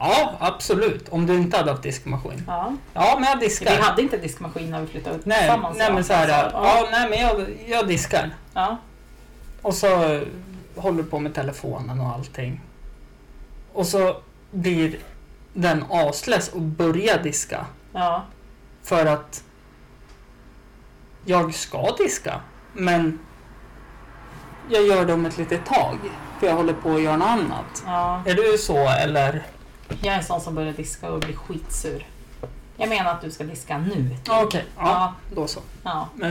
Ja absolut, om du inte hade haft diskmaskin. Ja. Ja men jag Vi diskar. hade inte diskmaskin när vi flyttade ut Nej, tillsammans. nej men så här, Alltså, ja nej men jag, jag diskar. ja. Och så håller på med telefonen och allting. Och så blir den aslös och börjar diska. ja. För att jag ska diska, men jag gör det om ett litet tag. För jag håller på att göra något annat. ja. Är du så eller? Jag är en sån som börjar diska och blir skitsur. Jag menar att du ska diska nu. Okej, ja, Ja. då så. ja. Eh,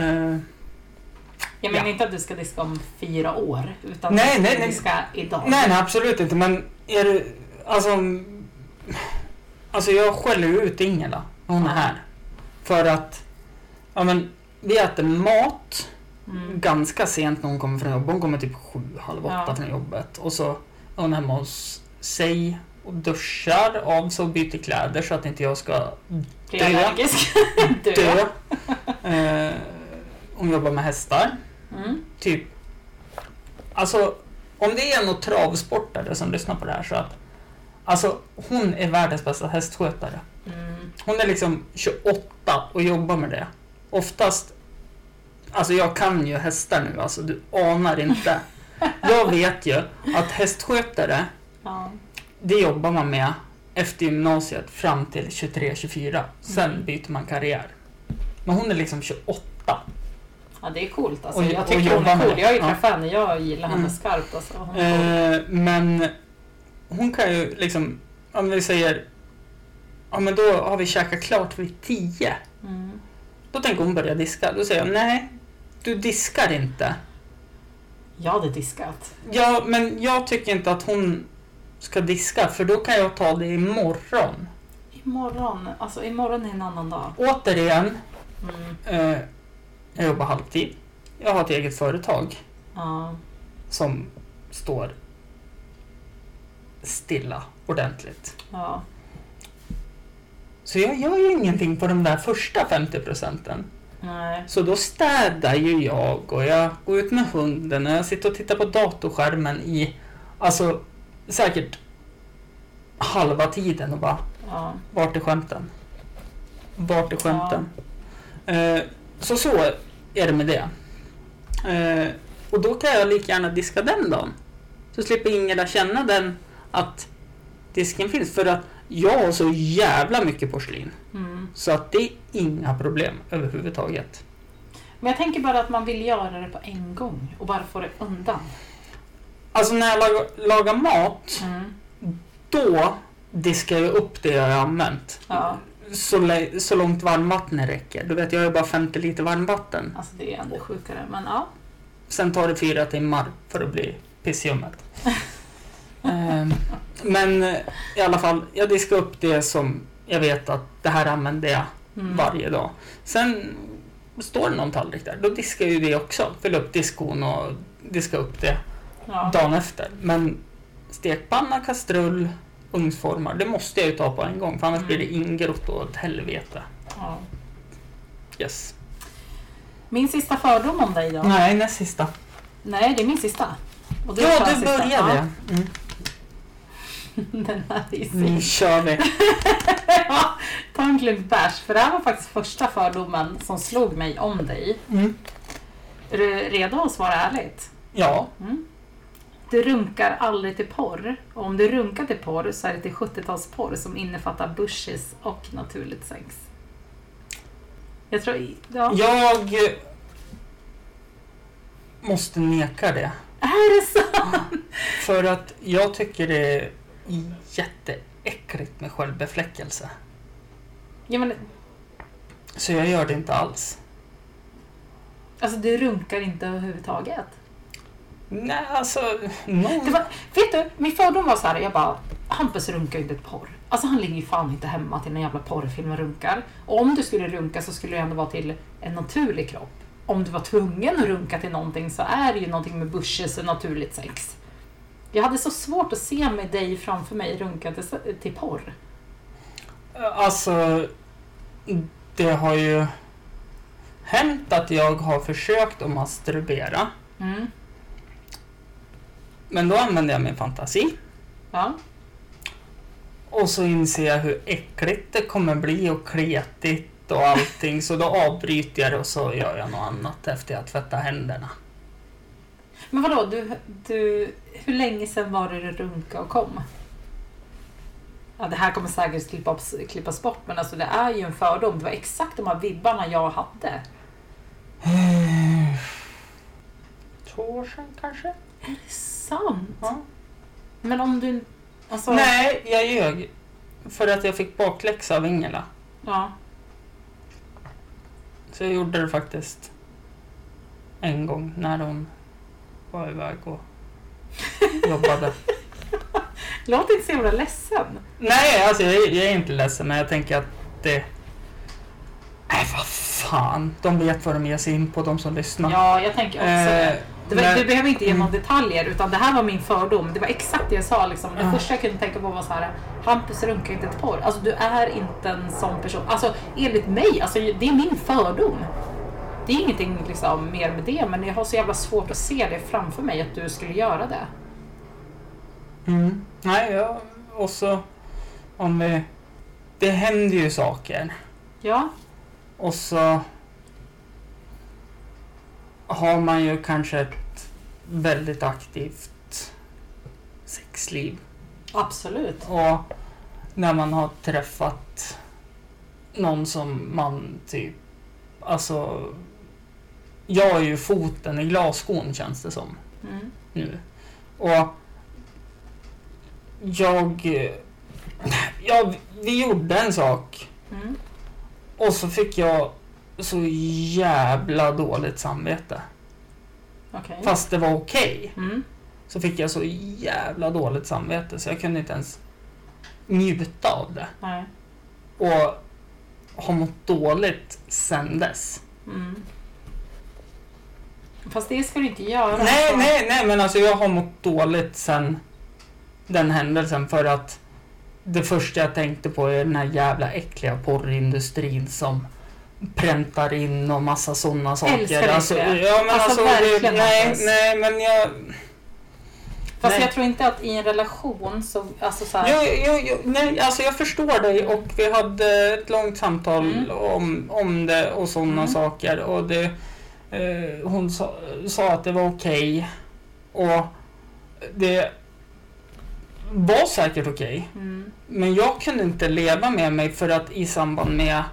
Jag menar Ja. inte att du ska diska om fyra år. Utan Nej, att du nej, ska nej. diska idag. nej, nej, absolut inte. Men är det, alltså, alltså jag skäller ju ut Ingela när hon är Ja. här. För att, ja men, vi äter mat Mm. ganska sent när hon kommer från jobbet. Hon kommer typ sju, halv åtta Ja. från jobbet. Och så är hon hemma hos sig och duschar av sig och byter kläder så att inte jag ska. Dö. dö. Eh, hon jobbar med hästar. Mm. Typ. Alltså, om det är någon travsportare som lyssnar på det här så att Alltså, hon är världens bästa hästskötare. Mm. Hon är liksom 28 och jobbar med det. Oftast, alltså jag kan ju hästar nu, alltså du anar inte. Jag vet ju att hästskötare, Ja. Det jobbar man med efter gymnasiet fram till 23-24. Sen Mm. byter man karriär. Men hon är liksom 28. ja, det är coolt. Alltså, Och- jag tycker hon är cool. Jag har ju Ja. träffat henne. Jag gillar henne Mm. skarpt. Alltså. Hon cool. Eh, men hon kan ju liksom, om vi säger, ja men då har vi käkat klart vid 10. Mm. Då tänker hon börja diska. Då säger jag, nej, du diskar inte. Jag hade diskat. Ja, men jag tycker inte att hon ska diska, för då kan jag ta det imorgon. Imorgon. Alltså imorgon är en annan dag. Återigen, Mm. eh, jag jobbar halvtid. Jag har ett eget företag Ja. som står stilla ordentligt. Ja. Så jag gör ju ingenting på de där första 50 procenten. Nej. Så då städar ju jag och jag går ut med hunden och jag sitter och tittar på datorskärmen i, alltså säkert halva tiden och bara, Ja. vart är skämten? Vart är skämten? Eh, så så är det med det. Eh, och då kan jag lika gärna diska den dagen. Så slipper Ingela känna den att disken finns. För att jag har så jävla mycket porslin. Mm. Så att det är inga problem överhuvudtaget. Men jag tänker bara att man vill göra det på en gång och bara få det undan. Alltså när jag lagar, lagar mat, Mm. då diskar jag upp det jag har använt. Ja, Så, så långt varmvattnet räcker. Du vet, jag har bara 50 liter varmvatten. alltså det är ändå sjukare. Men ja. Sen tar det fyra timmar för att bli pissljummet. Ehm, Men eh, i alla fall, jag diskar upp det som jag vet att det här använder jag Mm. varje dag. Sen står det någon tallrik där, då diskar jag ju det också. Fylla upp diskon och diska upp det Ja. dagen efter. Men stekpanna, kastrull, ugnsformar, det måste jag ju ta på en gång för annars Mm. blir det ingrott och ett helvete. Ja. Yes. Min sista fördom om dig då? Nej, näst sista. Nej, det är min sista. Och Ja, kör du sista. började. Mm. Ja, den här är Nu sin. kör vi. Ja, Ta en klunk bärs, för det här var faktiskt första fördomen som slog mig om dig. Mm. Är du redo att svara ärligt? Ja. Mm. Du runkar aldrig till porr. Och om du runkar till porr så är det till 70-talsporr som innefattar bushes och naturligt sex. Jag tror... Ja. Jag måste neka det. Är det så? För att jag tycker det är jätteäckligt med självbefläckelse. Ja, men, Så jag gör det inte alls. alltså du runkar inte överhuvudtaget. Nej, alltså... Någon... Det var, vet du, min fördom var så här, jag bara, Hampus runkar ju inte ett porr. Alltså han ligger ju fan inte hemma till en jävla porrfilm och runkar. Och om du skulle runka så skulle det ändå vara till en naturlig kropp. Om du var tvungen att runka till någonting så är det ju någonting med bushes och naturligt sex. Jag hade så svårt att se med dig framför mig runka till, till porr. Alltså, det har ju hänt att jag har försökt att masturbera. Mm. Men då använder jag min fantasi. Ja. Och så inser jag hur äckligt det kommer bli och kletigt och allting. Så då avbryter jag det och så gör jag något annat efter jag tvättat händerna. Men vadå, du, du, hur länge sedan var det du runka och kom? Ja, det här kommer säkert klippas, klippas bort, men alltså det är ju en fördom. Det var exakt de här vibbarna jag hade. Två år sedan kanske? Är det sant? Ja. Men om du... Alltså, Nej, jag ljög. För att jag fick bakläxa av Ingela. Ja. Så jag gjorde det faktiskt en gång när hon var iväg och jobbade. Låt inte så jävla ledsen. Nej, alltså jag, jag är inte ledsen, men jag tänker att det... Nej, vad fan. De vet vad de ger sig in på, de som lyssnar. Ja, jag tänker också. Eh, det var, men- du behöver inte ge några Mm. detaljer, utan det här var min fördom. Det var exakt det jag sa. Liksom. Det Ja. första jag kunde tänka på var så här, Hampus runkar inte ett porr. Alltså du är inte en sån person. Alltså enligt mig, alltså, det är min fördom. Det är ingenting liksom, mer med det, men jag har så jävla svårt att se det framför mig att du skulle göra det. Mm. Nej, ja, och så om vi... Det händer ju saker. Ja, Och så har man ju kanske ett väldigt aktivt sexliv. absolut. Och när man har träffat någon som man typ... Alltså... Jag är ju foten i glasskon känns det som Mm. nu. Och jag... Ja, vi gjorde en sak Mm. och så fick jag så jävla dåligt samvete. Okej. Fast det var okej. Mm. Så fick jag så jävla dåligt samvete så jag kunde inte ens njuta av det. Nej. Och har mått dåligt sen dess. Mm. Fast det ska du inte göra. Nej, Så- nej, nej, men alltså jag har mått dåligt sen den händelsen för att det första jag tänkte på är den här jävla äckliga porrindustrin som präntar in och massa sådana saker. Älskar alltså, det. ja, men Alltså, alltså, nej, nej, men jag... Fast Nej. jag tror inte att i en relation så, alltså så här, Jo, jo, jo, nej, alltså jag förstår dig och vi hade ett långt samtal Mm. om, om det och sådana Mm. saker. Och det, eh, hon sa, sa att det var okej. Och det var säkert okej. mm, Men jag kunde inte leva med mig för att i samband med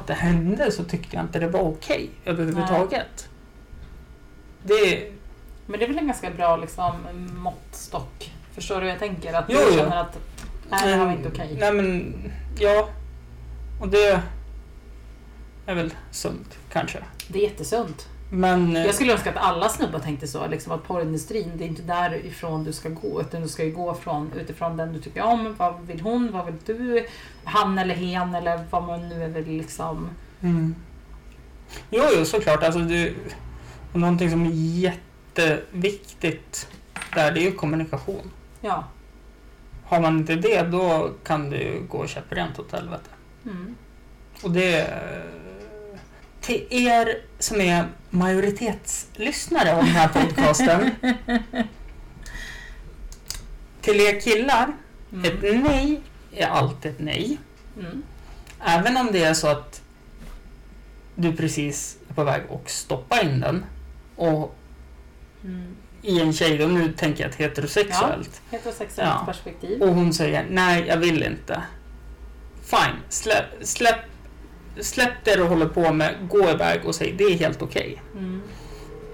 att det hände så tyckte jag inte det var okej överhuvudtaget. Det, men det är väl en ganska bra liksom, måttstock. Förstår du hur jag tänker? Att Jo, du känner att nej, det här var inte okej. Nej men, ja. Och det är väl sunt kanske. Det är jättesunt. Men... eh, Jag skulle önska att alla snubbar tänkte så. Liksom att porrindustrin, det är inte därifrån du ska gå. Utan du ska ju gå från, utifrån den du tycker om. Vad vill hon? Vad vill du? Han eller hen eller vad man nu vill liksom. Mm. Jo, jo, såklart. Alltså, det, någonting som är jätteviktigt där, det är ju kommunikation. Ja. Har man inte det, då kan det ju gå käpprent åt helvete. Mm. Och det... eh, Till er som är majoritetslyssnare av den här podcasten. till er killar, ett Mm. nej är alltid ett nej. Mm. Även om det är så att du precis är på väg att stoppa in den och Mm. i en tjej, och nu tänker jag ett heterosexuellt, Heterosexuellt Ja. perspektiv. och hon säger nej, jag vill inte. Fine, släpp, släpp, släpp det du håller på med, gå iväg och säg det är helt okej. Mm.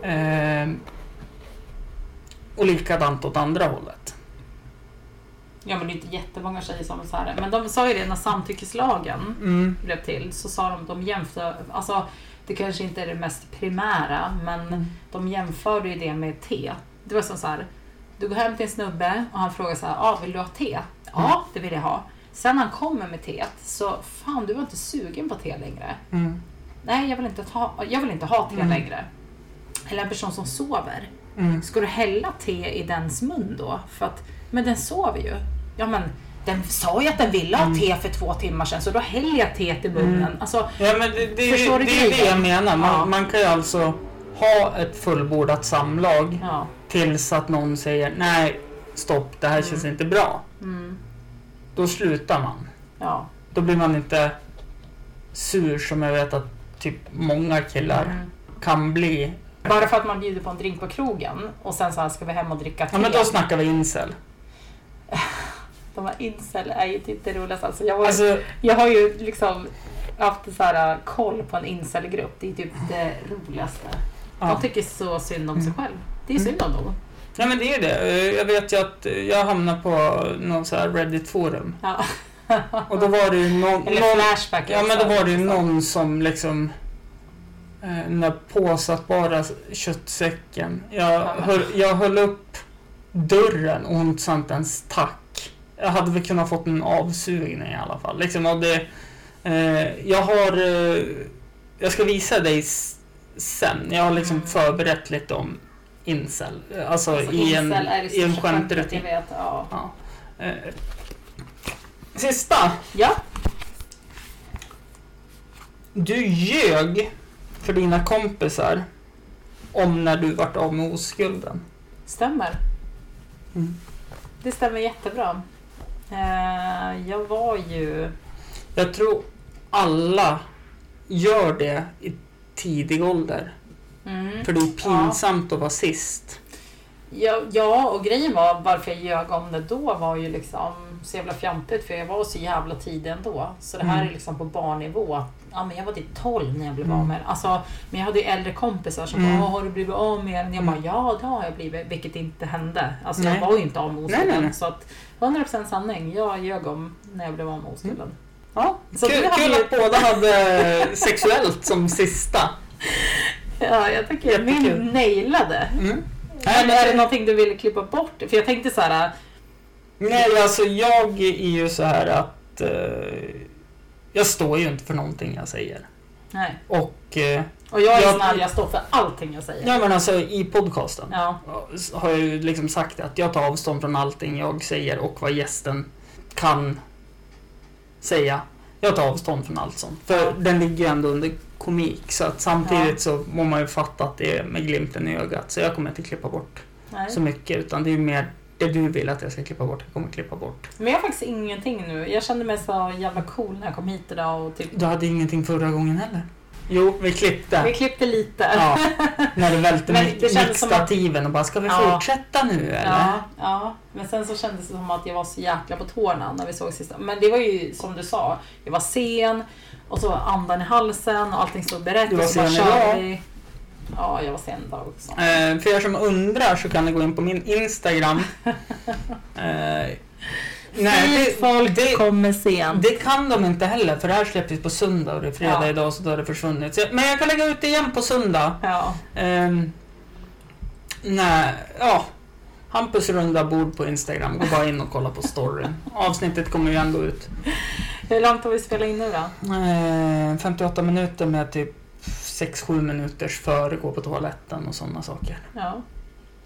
Ehm, och likadant åt andra hållet. Ja men det är inte jättemånga tjejer som är så här. Men de sa ju det när samtyckeslagen Mm. blev till. Så sa de, de jämför, alltså det kanske inte är det mest primära men de jämförde ju det med te. Det var som så här, du går hem till en snubbe och han frågar så här, ah, vill du ha te? Ja, det vill jag ha. Sen han kommer med teet så, fan du var inte sugen på te längre. Mm. Nej, jag vill inte ha, jag vill inte ha te Mm. längre. Eller en person som sover. Mm. Ska du hälla te i dens mun då? För att, men den sover ju. Ja men den sa ju att den ville ha Mm. te för två timmar sedan så då häller jag teet i munnen. Mm. Alltså, Ja, men det, det, Förstår det, du det är det jag menar. Man, Ja. man kan ju alltså ha ett fullbordat samlag ja. tills att någon säger nej, stopp, det här Mm. känns inte bra. Mm, Då slutar man. ja. Då blir man inte sur som jag vet att typ många killar Mm. kan bli. Bara för att man bjuder på en drink på krogen och sen så här ska vi hem och dricka te. Ja men då snackar vi incel. De här incel är ju typ det roligaste. Alltså jag, var, Alltså, jag har ju liksom haft så här, äh, koll på en incelgrupp. Det är typ det roligaste. ja. De tycker så synd om sig Mm. själv. Det är synd om dem. Ja men det är det. Jag vet ju att jag hamnade på någon så här Reddit-forum. Ja. Och då var det ju någon... Eller någon Flashback. Ja men då också. var det ju någon som liksom eh, den där påsattbara köttsäcken. Jag, Ja, höll, jag höll upp dörren och hon sa inte ens tack. Jag hade väl kunnat fått en avsugning i alla fall. Liksom, och det, eh, jag har... Eh, jag ska visa dig sen. Jag har liksom Mm. förberett lite om incel. Alltså, Alltså, i en, incel det i en skämtrutin. Jag vet, ja. Ja. Eh, sista. ja. Du ljög för dina kompisar om när du vart av med oskulden. Stämmer. Mm. Det stämmer jättebra. Eh, jag var ju... Jag tror alla gör det i tidig ålder. Mm, För det är pinsamt att vara sist. ja, ja, och grejen var varför jag ljög om det då var ju liksom så jävla fjantigt för jag var så jävla tidig ändå. Så det här Mm. är liksom på barnnivå. Ja, men jag var typ 12 när jag blev Mm. av med den. alltså, Men jag hade ju äldre kompisar som Mm. bara Har du blivit av med den? Jag bara Mm. ja det har jag blivit. Vilket inte hände. Alltså Nej. jag var ju inte av med nej. Så att 100% sanning. Jag ljög om när jag blev av med oskulden. Ja, Så kul, kul ju- att båda hade sexuellt som sista. Ja, jag tycker Jättekul. min nailade. Mm. Men är det någonting du ville klippa bort? För jag tänkte så här. Nej, alltså jag är ju så här att eh, jag står ju inte för någonting jag säger. Nej. Och eh, Och jag är Jag- här, jag står för allting jag säger. Ja men alltså i podcasten Ja. har jag ju liksom sagt att jag tar avstånd från allting jag säger och vad gästen kan säga. Jag tar avstånd från allt sånt. För den ligger ju ändå under komik. Så att samtidigt så må man ju fatta att det är med glimten i ögat. Så jag kommer inte klippa bort Nej. så mycket. Utan det är mer det du vill att jag ska klippa bort. Jag kommer klippa bort. Men jag har faktiskt ingenting nu. Jag kände mig så jävla cool när jag kom hit idag och typ... Du hade ingenting förra gången heller. Jo, vi klippte. Vi klippte lite. Ja, när du välte Men mix- det kändes som att- mixstativen och bara, ska vi Ja. fortsätta nu eller? Ja, ja, men sen så kändes det som att jag var så jäkla på tårna när vi såg sista. Men det var ju som du sa, jag var sen och så andan i halsen och allting stod berett. Du var och så sen idag. Ja, jag var sen idag också. Eh, för er som undrar så kan ni gå in på min Instagram. eh, nej, Fint folk det, det, kommer sen. det kan de inte heller för det här släpps på söndag och det är fredag Ja. idag så då har det försvunnit. Så, men jag kan lägga ut det igen på söndag. Ja, Ehm, nej, ja. Hampus runda bord på Instagram. Gå bara in och kolla på storyn. Avsnittet kommer ju ändå ut. hur långt har vi spelat in nu då? Eh, 58 minuter med typ 6-7 minuters före gå på toaletten och sådana saker. Ja.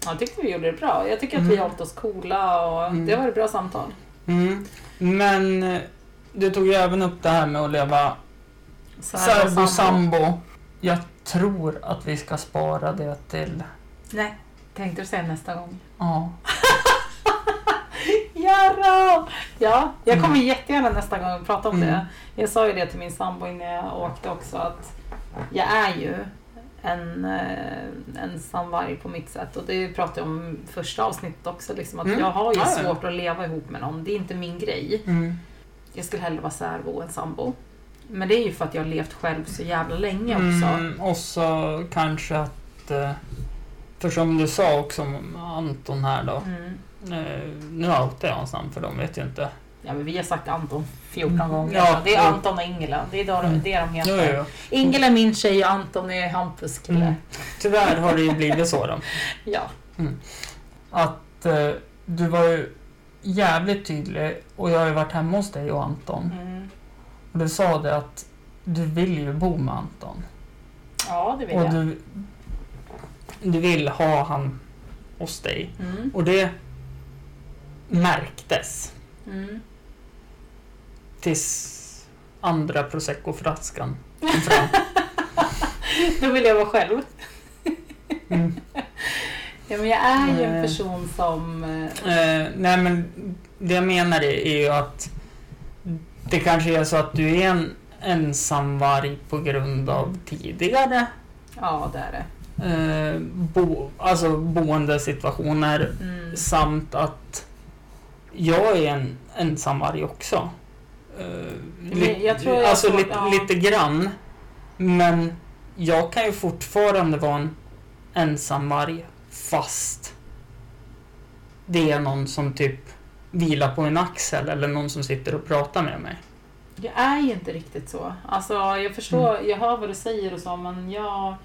Jag tyckte vi gjorde det bra. Jag tycker att vi Mm. har hållit oss coola och Mm. det var ett bra samtal. Mm. Men eh, du tog ju även upp det här med att leva Särbo, särbo sambo. Jag tror att vi ska spara det till... Nej, tänkte du säga nästa gång? Ja. Jarra! Ja, jag kommer Mm. jättegärna nästa gång prata om Mm. det. Jag sa ju det till min sambo innan jag åkte också att jag är ju en eh, ensamvarg på mitt sätt. Och det pratade jag om i första avsnittet också. Liksom, att Mm. Jag har ju Ja, ja. svårt att leva ihop med någon. Det är inte min grej. Mm. Jag skulle hellre vara särbo än sambo. Men det är ju för att jag har levt själv så jävla länge också. Mm, och så kanske att... eh, För som du sa också om Anton här då. Mm. Eh, Nu outar jag hans namn för de vet ju inte. Ja, men vi har sagt Anton 14 Mm. gånger. Ja, det är jo. Anton och Ingela. Det är de, Mm. det de heter. jo. Ingela är min tjej och Anton är Hampus kille. Mm. Tyvärr har det ju blivit så då. Ja. Att eh, du var ju jävligt tydlig och jag har ju varit hemma hos dig och Anton. Mm. Och du sa det att du vill ju bo med Anton. Ja, det vill Och jag. du, du vill ha han hos dig. Mm. Och det märktes Mm. Tills andra prosecco-flaskan kom fram. Då vill jag vara själv. Mm. Ja, men jag är ju en Nej. person som... eh, Eh, nej men det jag menar är är ju att det kanske är så att du är en ensamvarg på grund av tidigare Ja, det är det. eh, bo, alltså boendesituationer Mm. samt att jag är en ensamvarg också. Eh, li- jag tror jag alltså får- lite, ja. lite grann. Men jag kan ju fortfarande vara en ensamvarg fast det är någon som typ vilar på en axel eller någon som sitter och pratar med mig. Jag är ju inte riktigt så. Alltså, jag förstår, Mm. jag hör vad du säger och så, men jag...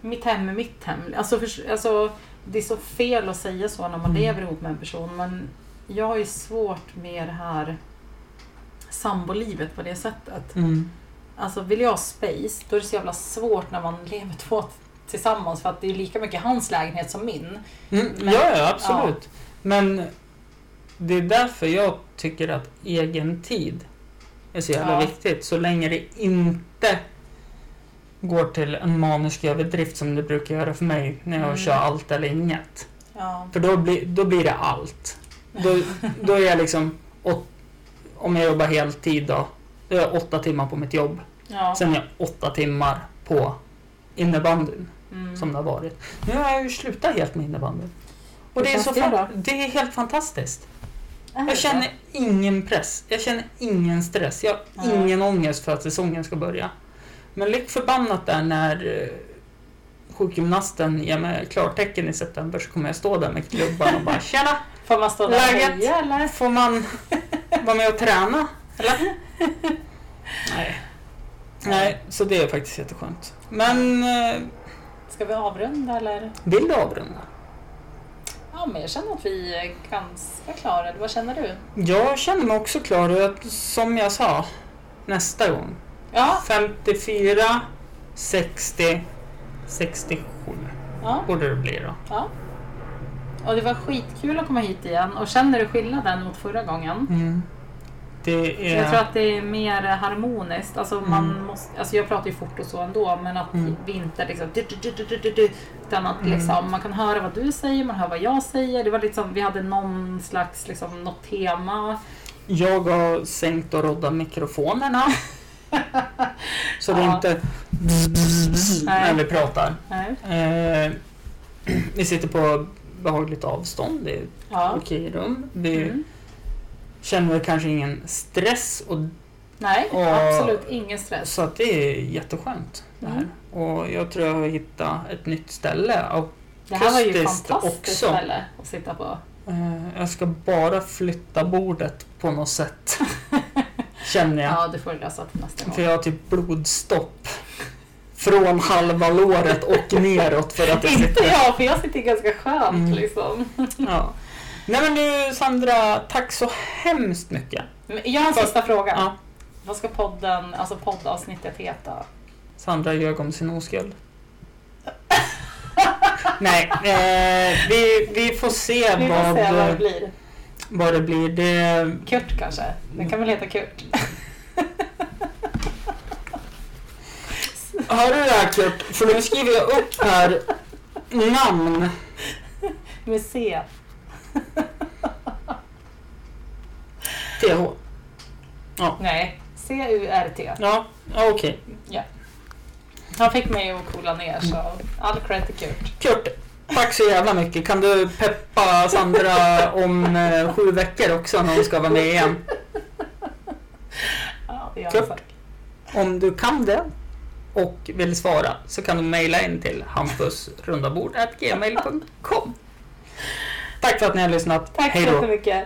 Mitt hem är mitt hem. Alltså, för, alltså, det är så fel att säga så när man Mm. lever ihop med en person, men jag har ju svårt med det här sambolivet på det sättet. Alltså vill jag ha space, då är det så jävla svårt när man lever två tillsammans för att det är lika mycket hans lägenhet som min. Mm, Men- ja, ja, absolut. Men det är därför jag tycker att egen tid är så jävla Ja. viktigt. Så länge det inte går till en manisk överdrift som det brukar göra för mig när jag Mm. kör allt eller inget. Ja. För då blir, då blir det allt. Då, då är jag liksom, åt, om jag jobbar heltid då, då är jag åtta timmar på mitt jobb. ja. Sen är jag åtta timmar på innebandyn Mm. som det har varit. Nu har jag ju slutat helt med innebandyn. Och det är, så fan, det är helt fantastiskt. Jag känner ingen press. Jag känner ingen stress. Jag har ingen ångest för att säsongen ska börja. Men lik förbannat där när eh, sjukgymnasten ger mig klartecken i september så kommer jag stå där med klubban och bara Tjena! Får man stå där och Läget? heja eller? Får man vara med och träna? Eller? Nej. Nej, så det är faktiskt jätteskönt. Men eh, Ska vi avrunda eller? vill du avrunda? Ja, men jag känner att vi är ganska klara. Vad känner du? Jag känner mig också klar och som jag sa nästa gång Ja, 54, 60, 67 ja, borde det bli då. ja. Och det var skitkul att komma hit igen. Och känner du skillnaden mot förra gången? Mm. Det är... Jag tror att det är mer harmoniskt. Alltså man Mm. måste, alltså jag pratar ju fort och så ändå, men att Mm. vi inte liksom... Du, du, du, du, du, utan att Mm. liksom, man kan höra vad du säger, man hör vad jag säger. Det var liksom, vi hade någon slags, liksom, något tema. Jag har sänkt och roddat mikrofonerna. så det är Ja. inte när vi pratar. Eh, vi sitter på behagligt avstånd. Det är ett Ja. okej rum. Vi Mm. känner kanske ingen stress och, Nej, Och- absolut ingen stress. så att det är jätteskönt. Det här. Och jag tror jag har hittat ett nytt ställe. Det här var ju akustiskt fantastiskt också. ställe att sitta på. eh, jag ska bara flytta bordet på något sätt. Känner jag. Ja, det får du lösa till nästa gång. För jag har typ blodstopp. Från halva låret och neråt för att jag Inte sitter... jag, för jag sitter ganska skönt Mm. liksom. Ja. Nej men du Sandra, tack så hemskt mycket. Jag har en Fast- sista fråga. Ja. Vad ska podden, alltså poddavsnittet heta? Sandra ljög om sin oskuld. Nej, eh, vi, vi får se Vi får vad, se vad det blir. vad det blir. Det, Kurt kanske? Den kan väl heta Kurt? Hör du det här Kurt? För nu skriver jag upp här namn. Med C. TH. Nej, C-U-R-T. Ja, ja, okej. Han fick mig att coola ner så all cred till Kurt. Kurt, tack så jävla mycket. Kan du peppa Sandra om eh, sju veckor också när hon ska vara med igen? Ja, det gör Kurt. han säkert. Om du kan det och vill svara så kan du mejla in till hampusrundabord.gmail.com Tack för att ni har lyssnat. Tack Hej så jättemycket.